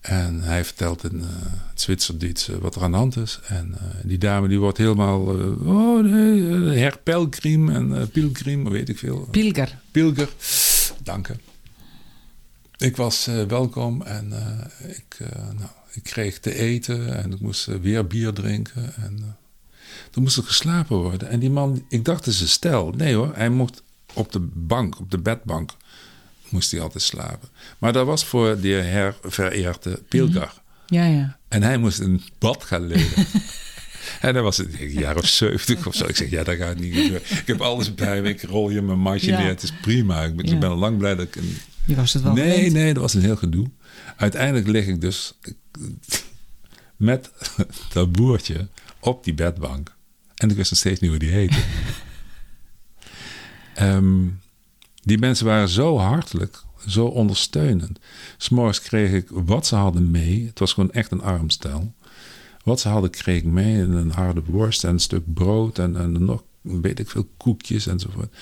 En hij vertelt in uh, het Zwitserdiets wat er aan de hand is. En die dame die wordt helemaal... oh nee, her Pelgrim en Pilgrim, weet ik veel. Pilger. Pilger. Dank je. Ik was uh, welkom en uh, ik, uh, nou, ik kreeg te eten en ik moest weer bier drinken. En toen moest er geslapen worden. En die man, ik dacht het is een stel. Nee hoor, hij mocht op de bank, op de bedbank, moest hij altijd slapen. Maar dat was voor de her vereerde Pilgar. Ja, ja. En hij moest in het bad gaan liggen. En dan was het een jaar of zeventig of zo. Ik zeg, ja, dat gaat niet gebeuren. Ik heb alles bij me. Ik rol je mijn matje ja. neer. Het is prima. Ik ben, ja. ik ben lang blij dat ik... Een... Je was het wel Nee, gewend. nee, dat was een heel gedoe. Uiteindelijk lig ik dus met dat boertje op die bedbank. En ik wist nog steeds niet hoe die heette. um, die mensen waren zo hartelijk, zo ondersteunend. S'morgens kreeg ik wat ze hadden mee. Het was gewoon echt een arm stel. Wat ze hadden kreeg ik mee. Een harde worst en een stuk brood en, en nog weet ik veel koekjes enzovoort.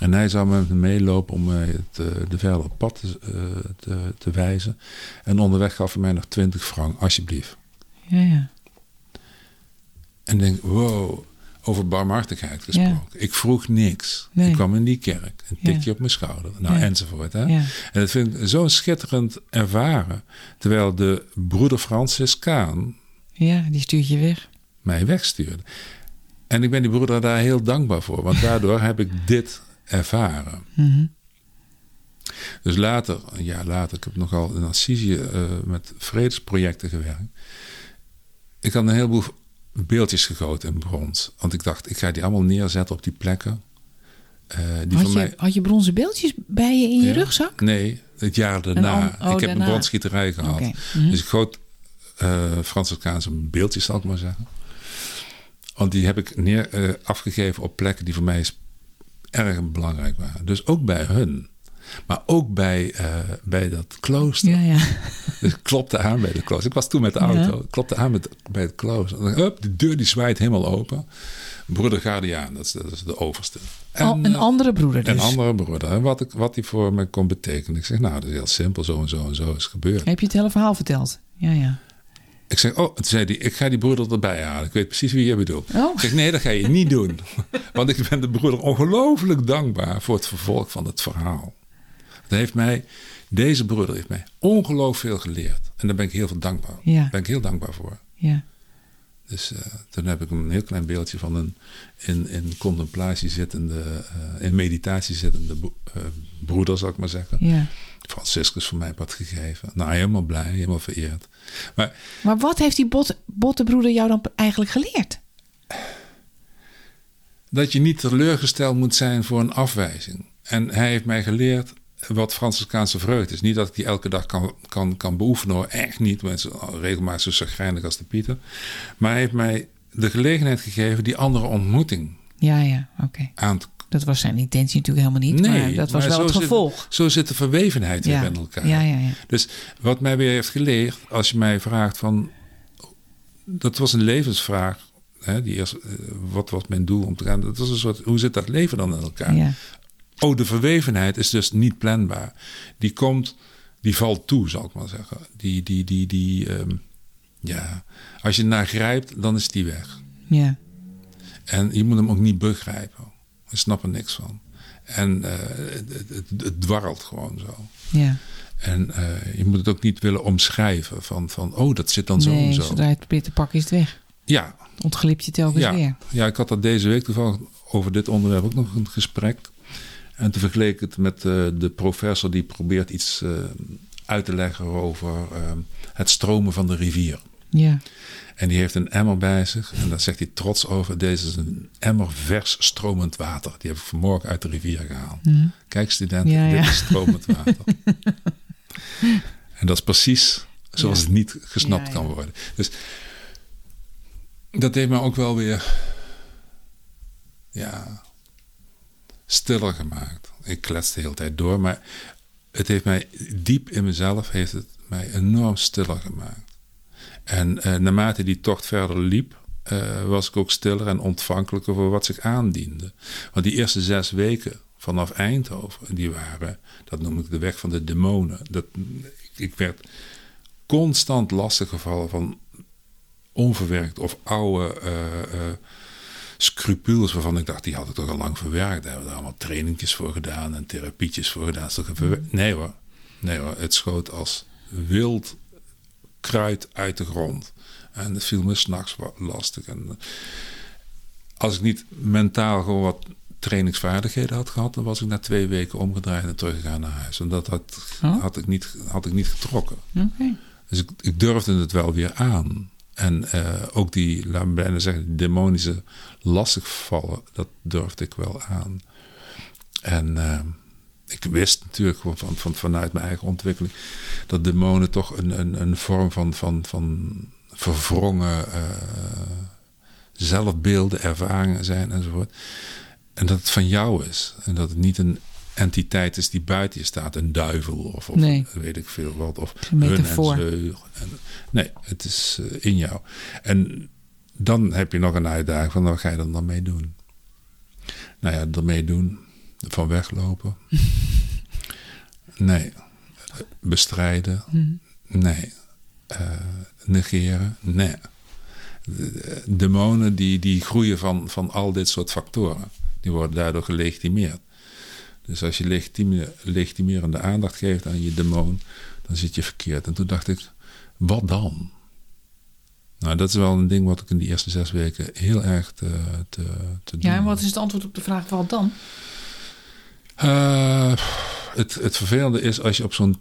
En hij zou met me meelopen om mij het, uh, de verder pad te, uh, te, te, wijzen. En onderweg gaf hij mij nog 20 frank, alsjeblieft. Ja, ja. En denk, wow, over barmhartigheid gesproken. Ja. Ik vroeg niks. Nee. Ik kwam in die kerk, een tikje ja. op mijn schouder, nou ja. enzovoort. Hè? En dat vind ik zo schitterend ervaren. Terwijl de broeder Franciscaan... Ja, die stuurt je weg. Mij wegstuurde. En ik ben die broeder daar heel dankbaar voor, want daardoor heb ik dit ervaren. Mm -hmm. Dus later, een jaar later, ik heb nogal in Assisi uh, met vredesprojecten gewerkt. Ik had een heleboel beeldjes gegoten in brons. Want ik dacht, ik ga die allemaal neerzetten op die plekken. Uh, die had, je, mij... had je bronzen beeldjes bij je in je ja, rugzak? Nee, het jaar daarna. Oh, ik heb daarna. een bronsgieterij gehad. Okay. Mm -hmm. Dus ik goot uh, Franciscaanse beeldjes, zal ik maar zeggen. Want die heb ik neer, uh, afgegeven op plekken die voor mij erg belangrijk waren. Dus ook bij hun. Maar ook bij, uh, bij dat klooster. Ja, ja. Dus ik klopte aan bij de klooster. Ik was toen met de auto. Ja. Klopte aan met, bij het klooster. En up, de deur die zwaait helemaal open. Broeder Guardiaan, dat is, dat is de overste. En, oh, een andere broeder dus? Een andere broeder. En wat, ik, wat die voor me kon betekenen. Ik zeg, nou, dat is heel simpel. Zo en zo en zo is gebeurd. Heb je het hele verhaal verteld? Ja, ja. Ik zeg, oh, toen zei hij, ik ga die broeder erbij halen. Ik weet precies wie je bedoelt. Oh. Ik zeg, nee, dat ga je niet doen. Want ik ben de broeder ongelooflijk dankbaar voor het vervolg van het verhaal. Dat heeft mij, deze broeder heeft mij ongelooflijk veel geleerd. En daar ben ik heel veel dankbaar. Ja. Daar ben ik heel dankbaar voor. Ja. Dus uh, toen heb ik een heel klein beeldje van een in, in contemplatie zittende, uh, in meditatie zittende uh, broeder, zal ik maar zeggen. Ja. Franciscus voor mij wat gegeven. Nou, helemaal blij, helemaal vereerd. Maar, maar wat heeft die bot, bottenbroeder jou dan eigenlijk geleerd? Dat je niet teleurgesteld moet zijn voor een afwijzing. En hij heeft mij geleerd wat Franciscaanse vreugde is. Niet dat ik die elke dag kan, kan, kan beoefenen hoor. Echt niet. Mensen regelmatig zo chagrijnig als de Pieter. Maar hij heeft mij de gelegenheid gegeven die andere ontmoeting ja, ja, oké. Okay. aan te dat was zijn intentie natuurlijk helemaal niet. Nee, maar dat was maar wel het zit, gevolg. Zo zit de verwevenheid ja. weer met elkaar. Ja, ja, ja. Dus wat mij weer heeft geleerd, als je mij vraagt van. Dat was een levensvraag. Hè, die eerst, wat was mijn doel om te gaan? Dat was een soort. Hoe zit dat leven dan in elkaar? Ja. Oh, de verwevenheid is dus niet planbaar. Die komt, die valt toe, zal ik maar zeggen. Die, die, die, die. Um, ja, als je naar grijpt, dan is die weg. Ja. En je moet hem ook niet begrijpen. We snappen niks van. En uh, het, het, het, dwarrelt gewoon zo. Ja. En uh, je moet het ook niet willen omschrijven van, van oh, dat zit dan zo nee, en zo. zodra je het probeert te pakken is het weg. Ja. Ontglipt je telkens ja. weer. Ja, ik had dat deze week toevallig over dit onderwerp ook nog een gesprek. En toen vergeleek ik het met uh, de professor die probeert iets uh, uit te leggen over uh, het stromen van de rivier. Ja. En die heeft een emmer bij zich. En daar zegt hij trots over. Deze is een emmer vers stromend water. Die heb ik vanmorgen uit de rivier gehaald. Mm. Kijk studenten, Ja, ja. dit is stromend water. en dat is precies zoals Ja. het niet gesnapt kan worden. Dus dat heeft me ook wel weer... Ja, stiller gemaakt. Ik klets de hele tijd door. Maar het heeft mij diep in mezelf... heeft het mij enorm stiller gemaakt. En eh, naarmate die tocht verder liep, eh, was ik ook stiller en ontvankelijker voor wat zich aandiende. Want die eerste zes weken vanaf Eindhoven, die waren, dat noem ik de weg van de demonen. Dat, ik werd constant lastiggevallen van onverwerkt of oude eh, scrupules waarvan ik dacht, die had ik toch al lang verwerkt. Daar hebben we allemaal trainingjes voor gedaan en therapietjes voor gedaan. Verwerkt? Nee hoor, nee hoor, het schoot als wild kruid uit de grond. En het viel me s'nachts lastig. En eh, als ik niet mentaal gewoon wat trainingsvaardigheden had gehad, dan was ik na twee weken omgedraaid en teruggegaan naar huis. En dat had, Oh. had, ik, niet, had ik niet getrokken. Dus ik, ik durfde het wel weer aan. En eh, ook die, laat me bijna zeggen, demonische lastigvallen, dat durfde ik wel aan. En eh, ik wist natuurlijk van, van, vanuit mijn eigen ontwikkeling dat demonen toch een, een, een vorm van, van, van verwrongen eh, zelfbeelden, ervaringen zijn enzovoort. En dat het van jou is. En dat het niet een entiteit is die buiten je staat, een duivel of, of Nee. weet ik veel wat. Of Een hun en nee, het is eh, in jou. En dan heb je nog een uitdaging van wat ga je er dan mee doen? Nou ja, ermee doen, van weglopen. nee. Bestrijden. Nee. Eh, negeren. Nee. De- Demonen die, die groeien van, van al dit soort factoren. Die worden daardoor gelegitimeerd. Dus als je legitime- legitimerende aandacht geeft aan je demon, dan zit je verkeerd. En toen dacht ik, wat dan? Nou, dat is wel een ding wat ik in die eerste zes weken heel erg te, te, te doen Ja, en wat is het antwoord op de vraag wat dan? eh, het, het vervelende is als je op zo'n.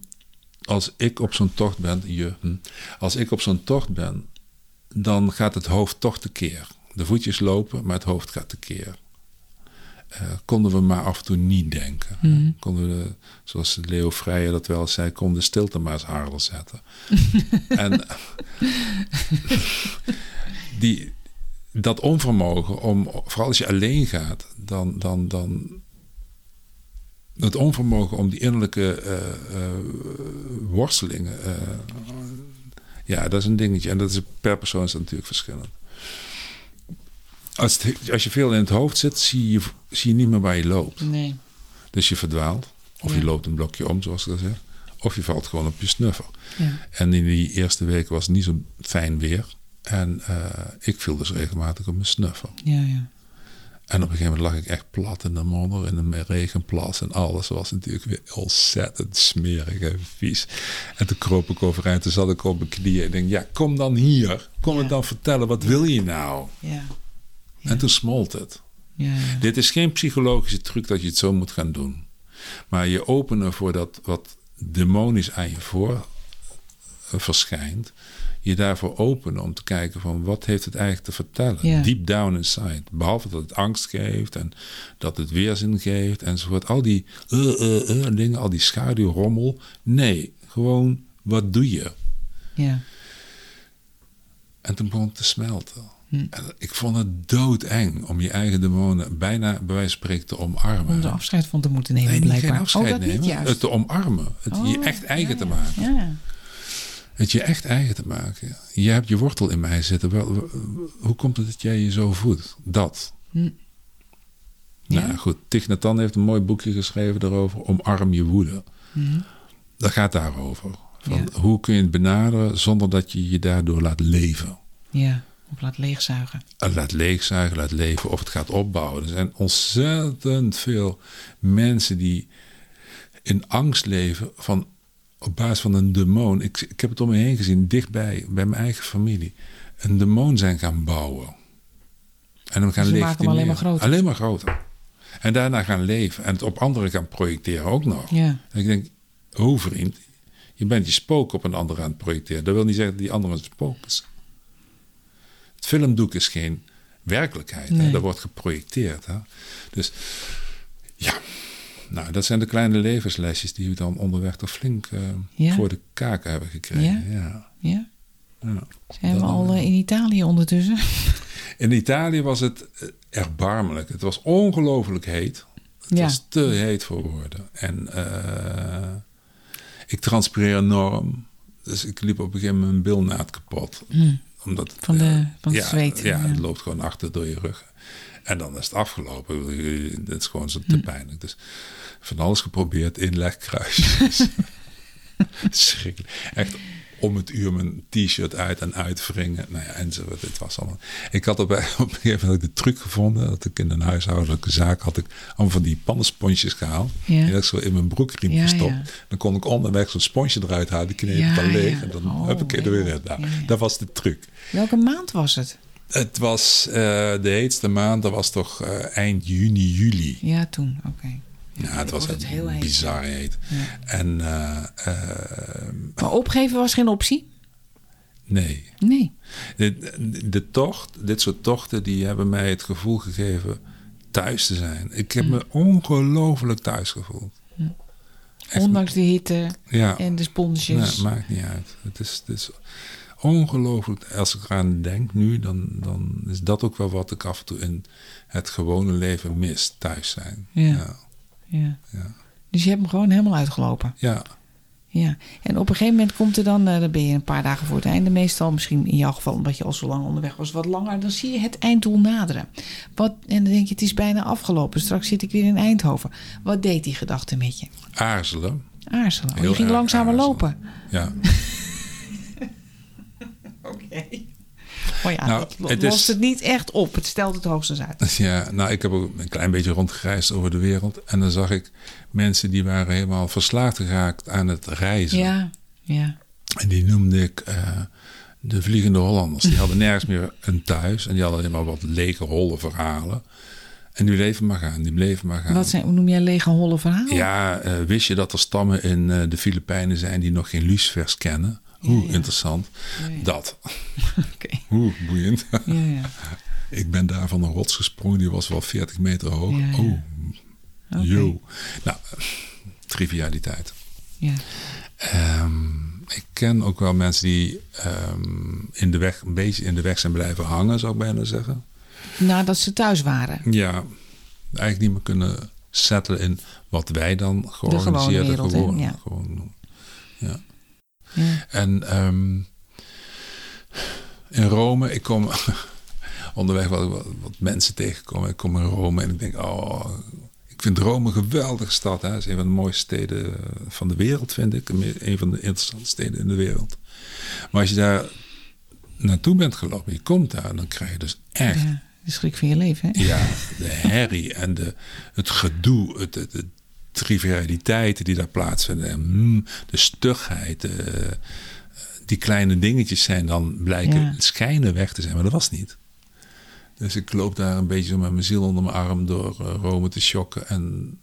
Als ik op zo'n tocht ben, je, hm, als ik op zo'n tocht ben, dan gaat het hoofd toch tekeer. De voetjes lopen, maar het hoofd gaat tekeer. Eh konden we maar af en toe niet denken. Mhm. Konden we, zoals Leo Vrijer dat wel zei, kon de stilte maar eens harder zetten. en die, dat onvermogen om, vooral als je alleen gaat, dan, dan, dan het onvermogen om die innerlijke eh, eh, worstelingen. ja, dat is een dingetje. En dat is per persoon is dat natuurlijk verschillend. Als, het- als je veel in het hoofd zit, zie je, zie je niet meer waar je loopt. Nee. Dus je verdwaalt. Of Ja. je loopt een blokje om, zoals ik dat zeg. Of je valt gewoon op je snuffer. Ja. En in die eerste weken was het niet zo fijn weer. En eh, ik viel dus regelmatig op mijn snuffer. Ja, ja. En op een gegeven moment lag ik echt plat in de modder, in een regenplas en alles was natuurlijk weer ontzettend smerig en vies. En toen kroop ik overeind, toen zat ik op mijn knieën en denk, ja, kom dan hier. Kom Ja. het dan vertellen, wat wil je nou? Ja. En toen smolt het. Dit is geen psychologische truc dat je het zo moet gaan doen. Maar je openen voor dat wat demonisch aan je voor eh, verschijnt. Je daarvoor openen om te kijken van wat heeft het eigenlijk te vertellen. Deep down inside. Behalve dat het angst geeft en dat het weerzin geeft enzovoort. Al die eh, eh, dingen, al die schaduwrommel. Nee, gewoon wat doe je? ja. En toen begon het te smelten. Hm. Ik vond het doodeng om je eigen demonen bijna bij wijze van spreken te omarmen. Om er afscheid van te moeten nemen, Nee, niet blijkbaar. geen afscheid oh, dat nemen. niet juist. Het te omarmen. Het je Oh, echt eigen ja, te ja. maken. Ja. Het je echt eigen te maken. Je hebt je wortel in mij zitten. Wel, hoe komt het dat jij je zo voedt? Dat. Hm. Ja. Nou goed, Thich Nhat Hanh heeft een mooi boekje geschreven daarover. Omarm je woede. Hm. Dat gaat daarover. Van Ja. Hoe kun je het benaderen zonder dat je je daardoor laat leven? Ja. Of laat leegzuigen. Het laat leegzuigen, laat leven of het gaat opbouwen. Er zijn ontzettend veel mensen die in angst leven van, op basis van een demon. Ik, ik heb het om me heen gezien, dichtbij, bij mijn eigen familie. Een demon zijn gaan bouwen. En dan gaan Ze maken hem alleen maar groter. Alleen maar groter. En daarna gaan leven. En het op anderen gaan projecteren ook nog. Ja. En ik denk, oh vriend, je bent je spook op een ander aan het projecteren. Dat wil niet zeggen dat die andere een spook is. Filmdoek is geen werkelijkheid. Hè? Dat wordt geprojecteerd. Hè? Dus ja, nou, dat zijn de kleine levenslesjes die we dan onderweg toch flink eh, Ja. voor de kaken hebben gekregen. Ja. Ja? Ja. Zijn we Dan, al eh, in Italië ondertussen? In Italië was het eh, erbarmelijk. Het was ongelooflijk heet. Het was te heet voor woorden. En ik transpireer enorm. Dus ik liep op een gegeven moment mijn bilnaad kapot. Omdat, Hm. Van de- eh, van het ja, zweet, Ja, ja. het loopt gewoon achter door je rug. En dan is het afgelopen. Het is gewoon zo Hm. te pijnlijk. Dus van alles geprobeerd. Inlegkruisjes. Schrikkelijk. Echt om het uur mijn t-shirt uit en uitwringen. Nou ja, enzovoort. Dit was allemaal. Ik had op, op een gegeven moment de truc gevonden. Dat ik in een huishoudelijke zaak had ik allemaal van die pannensponsjes gehaald. Ja. Die had ik zo in mijn broekriem Ja, gestopt. ja. Dan kon ik onderweg zo'n sponsje eruit halen. Die kneep het dan leeg. En dan Oh, heb ik er weer in. Nou. Dat was de truc. Welke maand was het? Het was eh, de heetste maand. Dat was toch eh, eind juni, juli. Ja, toen. Oké. Ja, het was echt heel heet. bizar heet. Ja. En eh, eh, Maar opgeven was geen optie? nee. Nee. De, de tocht, dit soort tochten, die hebben mij het gevoel gegeven thuis te zijn. Ik heb me ongelooflijk thuis gevoeld. Echt- Ondanks de hitte Ja, en de nee, sponsjes. maakt niet uit. Het is, het is ongelooflijk. Als ik eraan denk nu, dan, dan is dat ook wel wat ik af en toe in het gewone leven mis. Thuis zijn. Ja. Ja. Ja. Ja. Dus je hebt hem gewoon helemaal uitgelopen. ja. Ja. En op een gegeven moment komt er dan, eh, dan ben je een paar dagen voor het einde meestal, misschien in jouw geval omdat je al zo lang onderweg was, wat langer, dan zie je het einddoel naderen. Wat, en dan denk je, het is bijna afgelopen, straks zit ik weer in Eindhoven. Wat deed die gedachte met je? Aarzelen. Aarzelen. Oh, je ging langzamer aarzelen. lopen. Ja. Oké. Maar ja, Nou, dat het is- lost het niet echt op. Het stelt het hoogstens uit. Ja, nou, ik heb ook een klein beetje rondgereisd over de wereld. En dan zag ik mensen die waren helemaal verslaafd geraakt aan het reizen. Ja, ja. En die noemde ik eh, de Vliegende Hollanders. Die hadden nergens meer een thuis. En die hadden alleen maar wat lege, holle verhalen. En die bleven maar gaan, die bleven maar gaan. Wat zijn, hoe noem jij lege holle verhalen? Ja, eh, wist je dat er stammen in eh, de Filipijnen zijn die nog geen lucifers kennen? Oeh, Ja, ja. interessant. Ja. Dat. Oké. Oeh, boeiend. Ja, ja. Ik ben daar van een rots gesprongen, die was wel 40 meter hoog. Oké. yo. Nou, trivialiteit. ja. Ehm, ik ken ook wel mensen die ehm, in de weg, een beetje in de weg zijn blijven hangen, zou ik bijna zeggen. Nadat ze thuis waren. Ja, eigenlijk niet meer kunnen settelen in wat wij dan wereld, hè? gewoon, Ja. gewoon. Ja. Ja. En ehm, in Rome, ik kom onderweg wat, wat, wat mensen tegenkomen. Ik kom in Rome en ik denk, oh, ik vind Rome een geweldige stad. Hè. Het is een van de mooiste steden van de wereld, vind ik. Een van de interessante steden in de wereld. Maar als je daar naartoe bent gelopen, je komt daar, dan krijg je dus echt Ja, de schrik van je leven. Hè? ja, de herrie en de, het gedoe, het, het, de trivialiteiten die daar plaatsvinden. En, mm, de stugheid. eh, die kleine dingetjes zijn dan blijken Ja. schijnen weg te zijn, maar dat was niet. Dus ik loop daar een beetje zo met mijn ziel onder mijn arm door eh, Rome te shocken. En.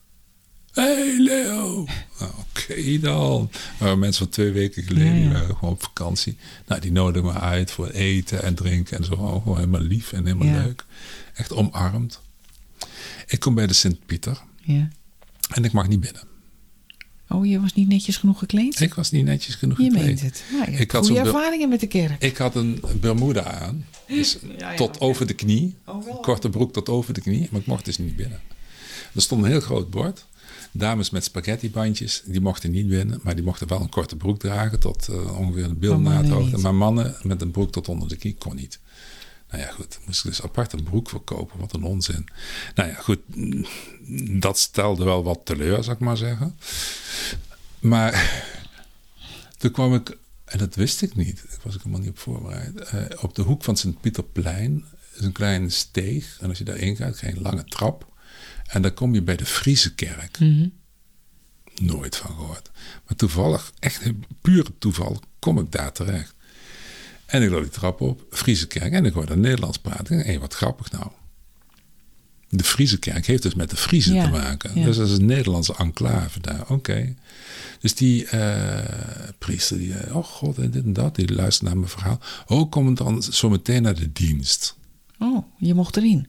hey Leo! Nou, Oké dan. Waren mensen van twee weken geleden, Ja, waren gewoon op vakantie. Nou, die nodigen me uit voor eten en drinken en zo. Gewoon helemaal lief en helemaal leuk. Echt omarmd. Ik kom bij de Sint-Pieter Ja. En ik mag niet binnen. Oh, je was niet netjes genoeg gekleed? Ik was niet netjes genoeg je gekleed. meent het. Nou, je Ik had goede ervaringen met de kerk. Ik had een Bermuda aan. Dus Ja, ja, tot over de knie. Oh, wel. Korte broek tot over de knie. Maar ik mocht dus niet binnen. Er stond een heel groot bord. Dames met spaghettibandjes, die mochten niet binnen. Maar die mochten wel een korte broek dragen tot eh, ongeveer een bilnaadhoogte. Maar mannen met een broek tot onder de knie kon niet. Nou ja, goed. Moest ik dus apart een broek verkopen. Wat een onzin. Nou ja, goed. Dat stelde wel wat teleur, zou ik maar zeggen. Maar toen kwam ik en dat wist ik niet, daar was ik helemaal niet op voorbereid. Eh, op de hoek van Sint-Pieterplein is een kleine steeg. En als je daarin gaat, ga je een lange trap. En dan kom je bij de Friese kerk. Mhm. Nooit van gehoord. Maar toevallig, echt pure toeval, kom ik daar terecht. En ik loop die trap op, Friese kerk. En ik hoor dat Nederlands praten. Hé, wat grappig nou. De Friese kerk heeft dus met de Friese Ja, te maken. ja. Dus dat is een Nederlandse enclave daar. Oké. Dus die eh, priester, die, eh, oh god, en dit en dat, die luistert naar mijn verhaal. Oh, kom dan zo meteen naar de dienst. Oh, je mocht erin.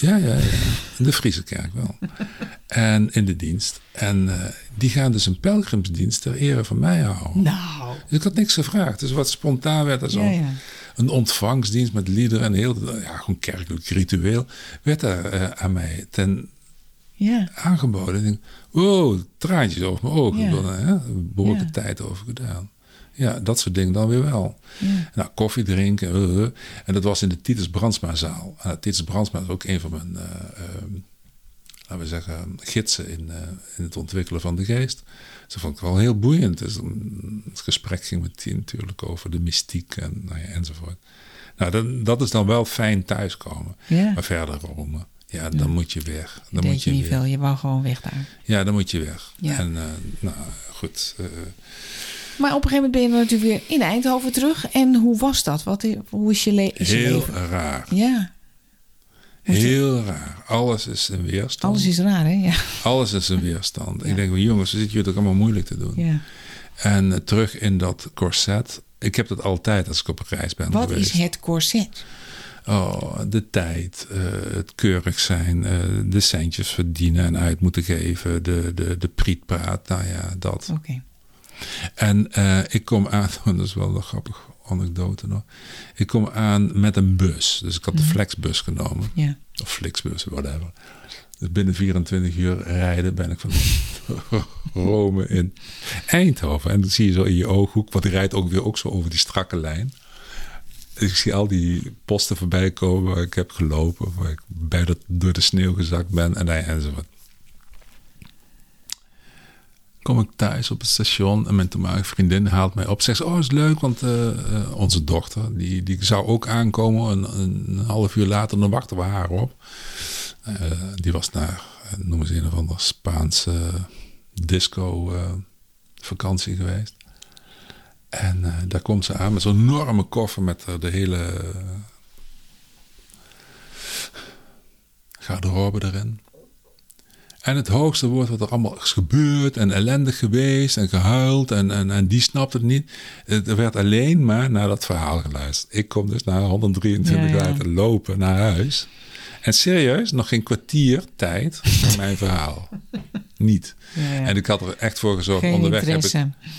Ja, ja, ja. In de Friese kerk wel. en in de dienst. En eh, die gaan dus een pelgrimsdienst ter ere van mij houden. Nou. Dus ik had niks gevraagd. Dus wat spontaan werd er zo Ja, ja. een ontvangstdienst met liederen en heel, ja, gewoon kerkelijk ritueel. Werd daar eh, aan mij ten Ja. aangeboden. Ik denk, wow, traantjes over mijn ogen. Ja. Ik er een behoorlijke tijd over gedaan. Ja, dat soort dingen dan weer wel. Ja. Nou, koffie drinken. eh, eh. en dat was in de Titus Brandsma-zaal. Titus Brandsma is ook een van mijn, eh, laten we zeggen, gidsen in, in het ontwikkelen van de geest. Dus dat vond ik wel heel boeiend. Dus het gesprek ging met die natuurlijk over de mystiek en, nou ja, enzovoort. Nou, dat, dat is dan wel fijn thuiskomen. Ja. Maar verder Rome, ja, dan moet je weg. Dan moet je niet weg. veel, je wou gewoon weg daar. Ja, dan moet je weg. Ja. En nou goed. Maar op een gegeven moment ben je dan natuurlijk weer in Eindhoven terug. En hoe was dat? Wat, hoe is je, le is je heel leven? raar. Ja, Heel raar. Alles is een weerstand. alles is raar, hè? Ja. Alles is een weerstand. Ja. Ik denk, jongens, zit jullie toch allemaal moeilijk te doen. ja. En eh, terug in dat corset. Ik heb dat altijd als ik op reis ben Wat geweest. is het corset? Oh, de tijd, eh, het keurig zijn, eh, de centjes verdienen en uit moeten geven, de, de, de prietpraat, nou ja, dat. Oké. En eh, ik kom aan, dat is wel een grappige anekdote nog. Ik kom aan met een bus. Dus ik had de Mhm. Flexbus genomen. Ja. Of Flixbus, whatever. Dus binnen 24 uur rijden ben ik van Rome in Eindhoven. En dat zie je zo in je ooghoek, want die rijdt ook weer ook zo over die strakke lijn. Dus ik zie al die posten voorbij komen waar ik heb gelopen, waar ik bijna door de sneeuw gezakt ben en, enzovoort. Kom ik thuis op het station en mijn vriendin haalt mij op. Zegt ze, oh is leuk, want eh, eh, onze dochter, die, die zou ook aankomen. Een, een half uur later, dan wachten we haar op. Eh, die was naar, noemen ze een of andere Spaanse disco vakantie geweest. En daar komt ze aan met zo'n enorme koffer met de hele garderobe erin. En het hoogste woord wat er allemaal is gebeurd en ellendig geweest en gehuild en, en, en die snapte het niet. Er werd alleen maar naar dat verhaal geluisterd. Ik kom dus na 123 Ja, ja. graden lopen naar huis. En serieus, nog geen kwartier tijd voor mijn verhaal. Niet. Ja, ja. En ik had er echt voor gezorgd. Geen onderweg heb ik,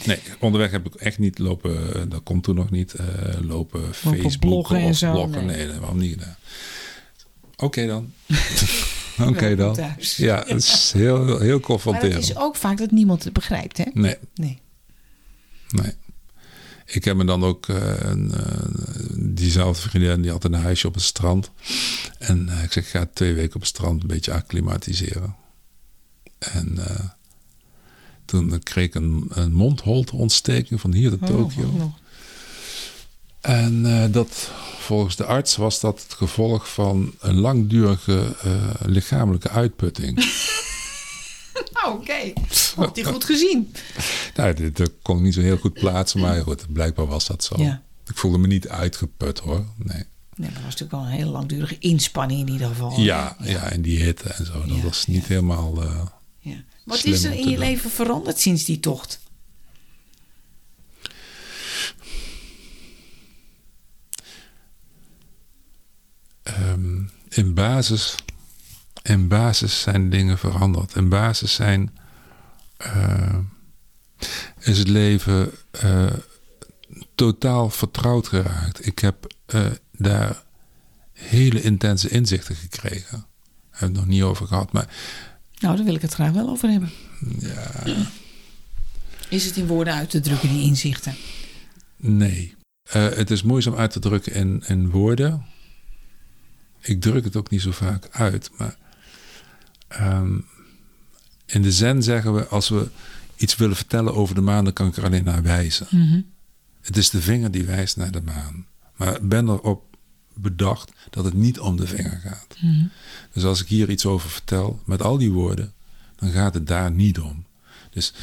nee, onderweg heb ik echt niet lopen, eh, dat komt toen nog niet, eh, lopen Facebook of bloggen. nee. Nee, dat hebben we niet gedaan. Oké dan. Oké dan. thuis. Ja, het is heel, heel Maar het confronterend. is ook vaak dat niemand het begrijpt, hè? Nee, Nee. nee. Ik heb me dan ook, eh, een, eh, diezelfde vriendin, die had een huisje op het strand. En eh, ik zeg, ik ga twee weken op het strand een beetje acclimatiseren. En toen kreeg ik een, een mondholteontsteking van hier tot Oh, Tokio. En eh, dat, volgens de arts was dat het gevolg van een langdurige eh, lichamelijke uitputting. Nou, oké. Had hij goed gezien. nou, dit, dat kon ik niet zo heel goed plaatsen, maar goed, blijkbaar was dat zo. Ja. Ik voelde me niet uitgeput hoor. Nee. Nee, dat was natuurlijk wel een hele langdurige inspanning in ieder geval. Ja, ja, en die hitte en zo. Dat Ja, was niet helemaal. eh, Ja. Wat is er in je doen. leven veranderd sinds die tocht? In, basis, in basis zijn dingen veranderd. In basis zijn. eh, is het leven eh, totaal vertrouwd geraakt. Ik heb eh, daar hele intense inzichten gekregen. Daar we het nog niet over gehad, maar Nou, daar wil ik het graag wel over hebben. ja, Is het in woorden uit te drukken, die inzichten? Nee. Het is moeizaam uit te drukken in, in woorden. Ik druk het ook niet zo vaak uit. Maar ehm, in de zen zeggen we: als we iets willen vertellen over de maan, dan kan ik er alleen naar wijzen. Mhm. Het is de vinger die wijst naar de maan. Maar ben erop bedacht dat het niet om de vinger gaat. Dus als ik hier iets over vertel, met al die woorden, dan gaat het daar niet om. Dus.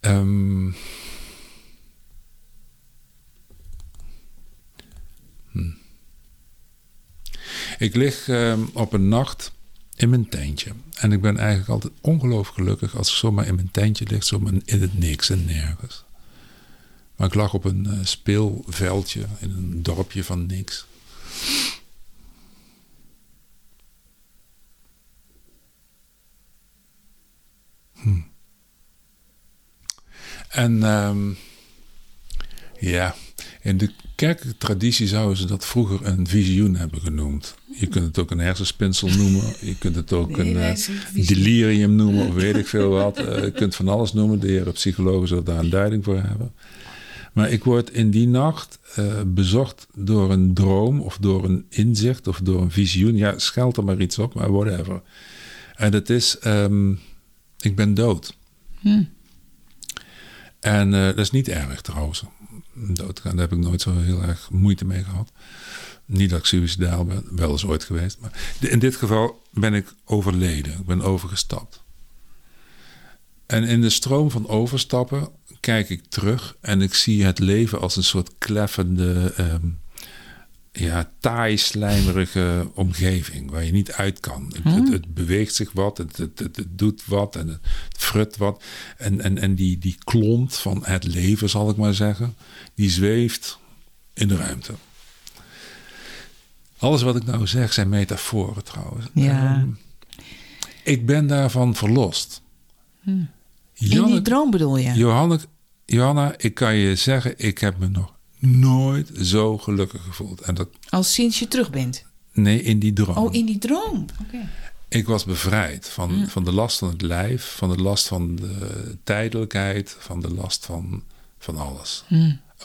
ehm, Ik lig ehm, op een nacht in mijn tentje. En ik ben eigenlijk altijd ongelooflijk gelukkig als ik zomaar in mijn tentje lig, zomaar in het niks en nergens. Maar ik lag op een eh, speelveldje in een dorpje van niks. Hm. En ehm, ja, in de kerkelijke traditie zouden ze dat vroeger een visioen hebben genoemd. Je kunt het ook een hersenspinsel noemen. Je kunt het ook Nee, een eh, delirium noemen of weet ik veel wat. Eh, je kunt van alles noemen. De heren psychologen zullen daar een duiding voor hebben. Maar ik word in die nacht eh, bezocht door een droom of door een inzicht of door een visioen. Ja, scheld er maar iets op, maar whatever. En het is, ehm, ik ben dood. En eh, dat is niet erg trouwens. Daar heb ik nooit zo heel erg moeite mee gehad. Niet dat ik suicidaal ben, wel eens ooit geweest. Maar in dit geval ben ik overleden. Ik ben overgestapt. En in de stroom van overstappen kijk ik terug en ik zie het leven als een soort kleffende, ehm, ja, taai, slijmerige omgeving waar je niet uit kan. Het, het, het beweegt zich wat, het, het, doet wat en het frut wat. En, en, en die, die klont van het leven, zal ik maar zeggen, die zweeft in de ruimte. Alles wat ik nou zeg zijn metaforen trouwens. Ja. Ehm, ik ben daarvan verlost. In die droom bedoel je? Johanna, ik kan je zeggen, ik heb me nog nooit zo gelukkig gevoeld. En dat, Als sinds je terug bent. nee, in die droom. Oh, in die droom. Oké. Ik was bevrijd van, van de last van het lijf, van de last van de tijdelijkheid, van de last van, van alles.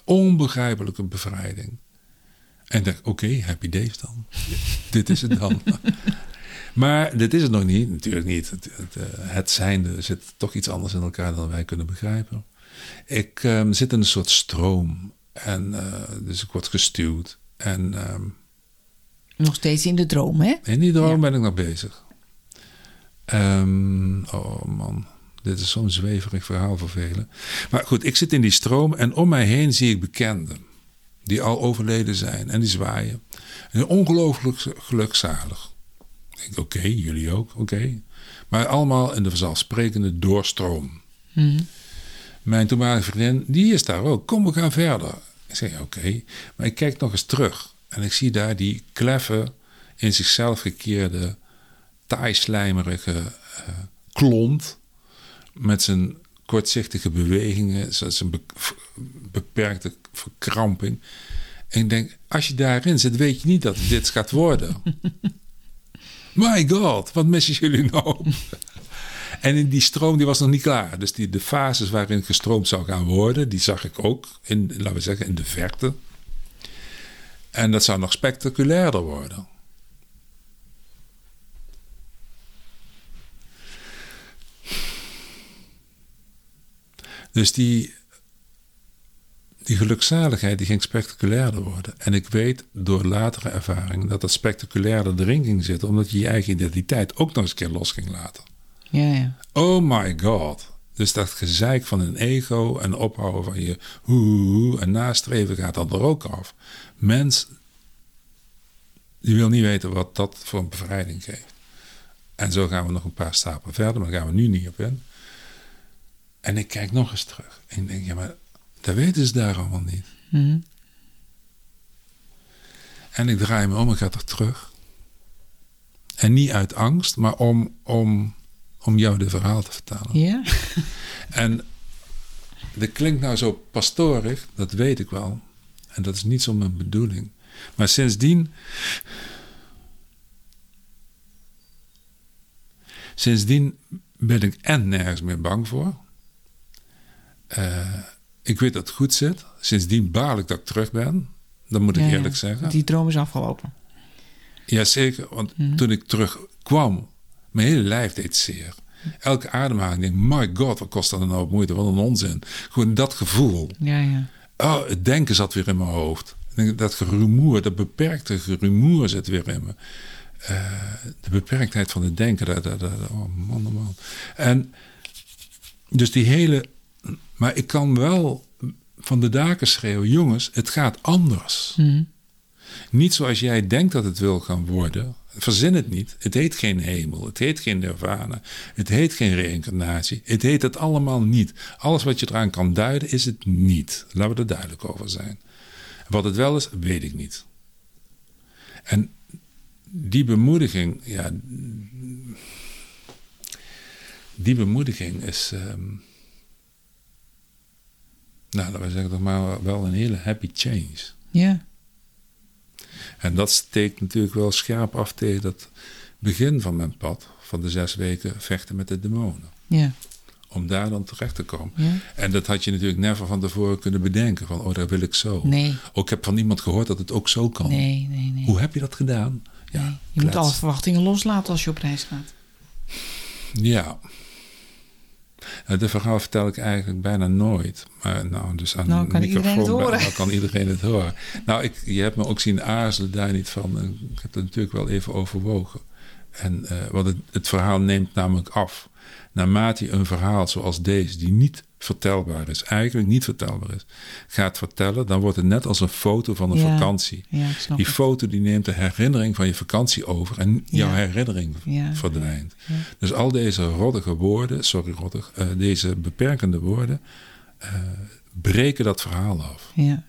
Onbegrijpelijke bevrijding. En ik dacht, oké, happy days dan. dit is het dan. maar dit is het nog niet, natuurlijk niet. Het, het, eh, het zijnde zit toch iets anders in elkaar dan wij kunnen begrijpen. Ik ehm, zit in een soort stroom. En eh, dus ik word gestuurd. En ehm, Nog steeds in de droom, hè? in die droom Ja. ben ik nog bezig. Ehm, oh man, dit is zo'n zweverig verhaal voor velen. Maar goed, ik zit in die stroom en om mij heen zie ik bekenden. Die al overleden zijn en die zwaaien. En ongelooflijk gelukzalig. Ik denk, oké, jullie ook, oké. Maar allemaal in de vanzelfsprekende doorstroom. Mijn toenmalige vriendin, die is daar ook. Kom, we gaan verder. Ik zeg, oké. Maar ik kijk nog eens terug. En ik zie daar die kleffe, in zichzelf gekeerde, taaislijmerige eh, klont. Met zijn kortzichtige bewegingen, zijn be- beperkte verkramping. En ik denk, als je daarin zit, weet je niet dat dit gaat worden. My god, wat missen jullie nou? En in die stroom die was nog niet klaar. Dus die, de fases waarin gestroomd zou gaan worden, die zag ik ook in, laten we zeggen, in de verte. En dat zou nog spectaculairder worden. Dus die, die gelukzaligheid die ging spectaculairder worden. En ik weet door latere ervaring dat dat spectaculairder ging zitten, omdat je je eigen identiteit ook nog eens een keer los ging laten. Ja, ja. Oh my god. Dus dat gezeik van een ego en ophouden van je hoe en nastreven gaat dan er ook af. Mens, die wil niet weten wat dat voor een bevrijding geeft. En zo gaan we nog een paar stappen verder, maar daar gaan we nu niet op in. En ik kijk nog eens terug. En ik denk, ja, maar dat weten ze daar allemaal niet. Mhm. En ik draai me om en ga er terug. En niet uit angst, maar om, om, om jou dit verhaal te vertellen. Ja? En dat klinkt nou zo pastorig, dat weet ik wel. En dat is niet zo mijn bedoeling. Maar sindsdien. Sindsdien ben ik en nergens meer bang voor. Eh, ik weet dat het goed zit. Sindsdien baal ik dat ik terug ben. Dat moet ik Ja, eerlijk zeggen. Die droom is afgelopen. Jazeker, want toen ik terugkwam, mijn hele lijf deed zeer. Elke ademhaling, denk my god, wat kost dat nou op moeite? Wat een onzin. Gewoon dat gevoel. Ja, ja. Oh, het denken zat weer in mijn hoofd. Dat gerumoer, dat beperkte gerumoer zit weer in me. Uh, de beperktheid van het denken. Dat, dat, dat, oh man, oh man. En dus die hele. Maar ik kan wel van de daken schreeuwen: jongens, het gaat anders. Mm. Niet zoals jij denkt dat het wil gaan worden. Verzin het niet. Het heet geen hemel. Het heet geen nirvana. Het heet geen reïncarnatie. Het heet het allemaal niet. Alles wat je eraan kan duiden, is het niet. Laten we er duidelijk over zijn. Wat het wel is, weet ik niet. En die bemoediging, ja. Die bemoediging is. Um, nou, laten we zeggen, toch maar wel een hele happy change. Ja. En dat steekt natuurlijk wel scherp af tegen dat begin van mijn pad, van de zes weken vechten met de demonen. Ja. Om daar dan terecht te komen. Ja. En dat had je natuurlijk never van tevoren kunnen bedenken. Van, oh, daar wil ik zo. Nee. Ook ik heb van iemand gehoord dat het ook zo kan. Nee, nee, nee. Hoe heb je dat gedaan? Ja, nee. Je moet alle verwachtingen loslaten als je op reis gaat. Ja. Nou, dit verhaal vertel ik eigenlijk bijna nooit. Maar nou, dus aan nou, kan de microfoon het horen. Nou, kan iedereen het horen. Nou, ik, je hebt me ook zien aarzelen daar niet van. Ik heb het natuurlijk wel even overwogen. En, uh, want het, het verhaal neemt namelijk af. Naarmate je een verhaal zoals deze, die niet vertelbaar is, eigenlijk niet vertelbaar is, gaat vertellen, dan wordt het net als een foto van een Ja. vakantie. Ja, Die het. foto die neemt de herinnering van je vakantie over en jouw herinnering verdwijnt. Dus al deze roddige woorden, sorry roddig, eh, deze beperkende woorden, eh, breken dat verhaal af. Ja.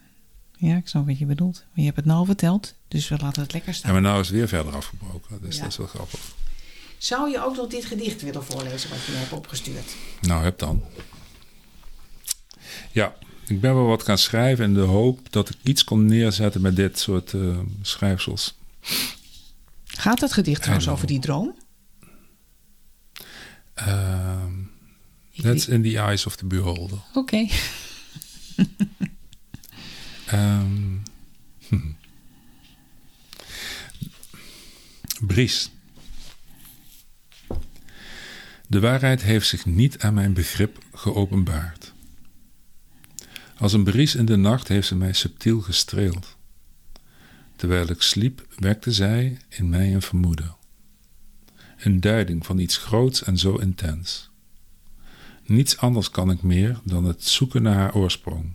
ja, ik snap wat je bedoelt. Maar je hebt het nou verteld, dus we laten het lekker En staan. maar nou is het weer verder afgebroken, dus dat is wel grappig. Zou je ook nog dit gedicht willen voorlezen wat je me hebt opgestuurd? Nou, heb dan. Ja, ik ben wel wat gaan schrijven in de hoop dat ik iets kon neerzetten met dit soort eh, schrijfsels. Gaat het gedicht trouwens over die droom? Ehm, Ik that's in the eyes of the beholder. Oké. Ehm, hm. Bries. De waarheid heeft zich niet aan mijn begrip geopenbaard. Als een bries in de nacht heeft ze mij subtiel gestreeld. Terwijl ik sliep, wekte zij in mij een vermoeden. Een duiding van iets groots en zo intens. Niets anders kan ik meer dan het zoeken naar haar oorsprong.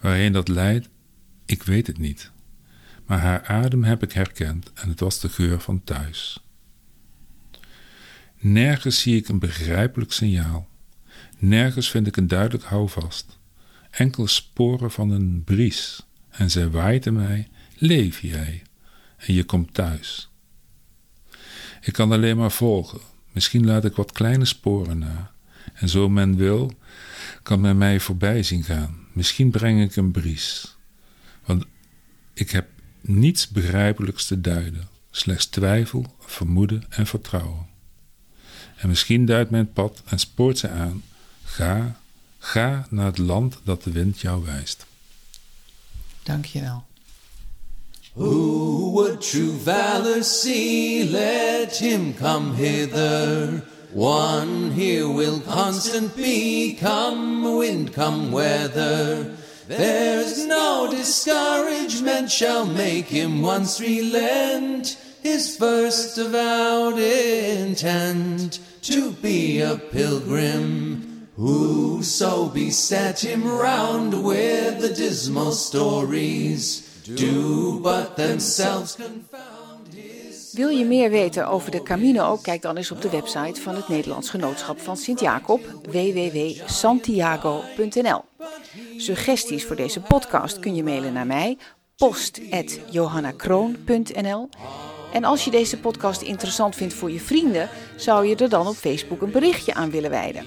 Waarheen dat leidt, ik weet het niet. Maar haar adem heb ik herkend en het was de geur van thuis. Nergens zie ik een begrijpelijk signaal. Nergens vind ik een duidelijk houvast. Enkele sporen van een bries. En zij waaide mij: Leef jij? En je komt thuis. Ik kan alleen maar volgen. Misschien laat ik wat kleine sporen na. En zo men wil, kan men mij voorbij zien gaan. Misschien breng ik een bries. Want ik heb niets begrijpelijks te duiden. Slechts twijfel, vermoeden en vertrouwen. En misschien duidt mijn pad en spoort ze aan. Ga, ga naar het land dat de wind jou wijst. Dankjewel. Who would true valor see? Let him come hither. One here will constant be, come wind, come weather. There's no discouragement shall make him once relent his first avowed intent to be a pilgrim. Whoso beset him round with the dismal stories do but themselves confound his. Wil je meer weten over de Camino? Kijk dan eens op de website van het Nederlands Genootschap van Sint-Jacob, www.santiago.nl. Suggesties voor deze podcast kun je mailen naar mij, post.johannakroon.nl. En als je deze podcast interessant vindt voor je vrienden, zou je er dan op Facebook een berichtje aan willen wijden.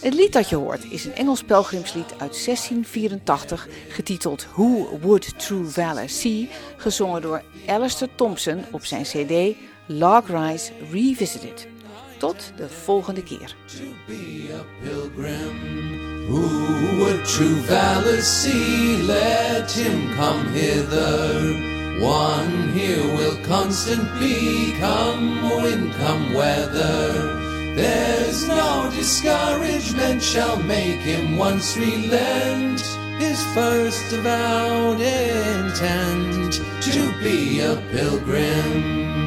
Het lied dat je hoort is een Engels pelgrimslied uit 1684, getiteld Who Would True Valor See, gezongen door Alistair Thompson op zijn CD Log Rise Revisited. Tot de volgende keer. Who would true see? Let him come hither. One here will constant come wind, come weather. There's no discouragement shall make him once relent his first avowed intent to be a pilgrim.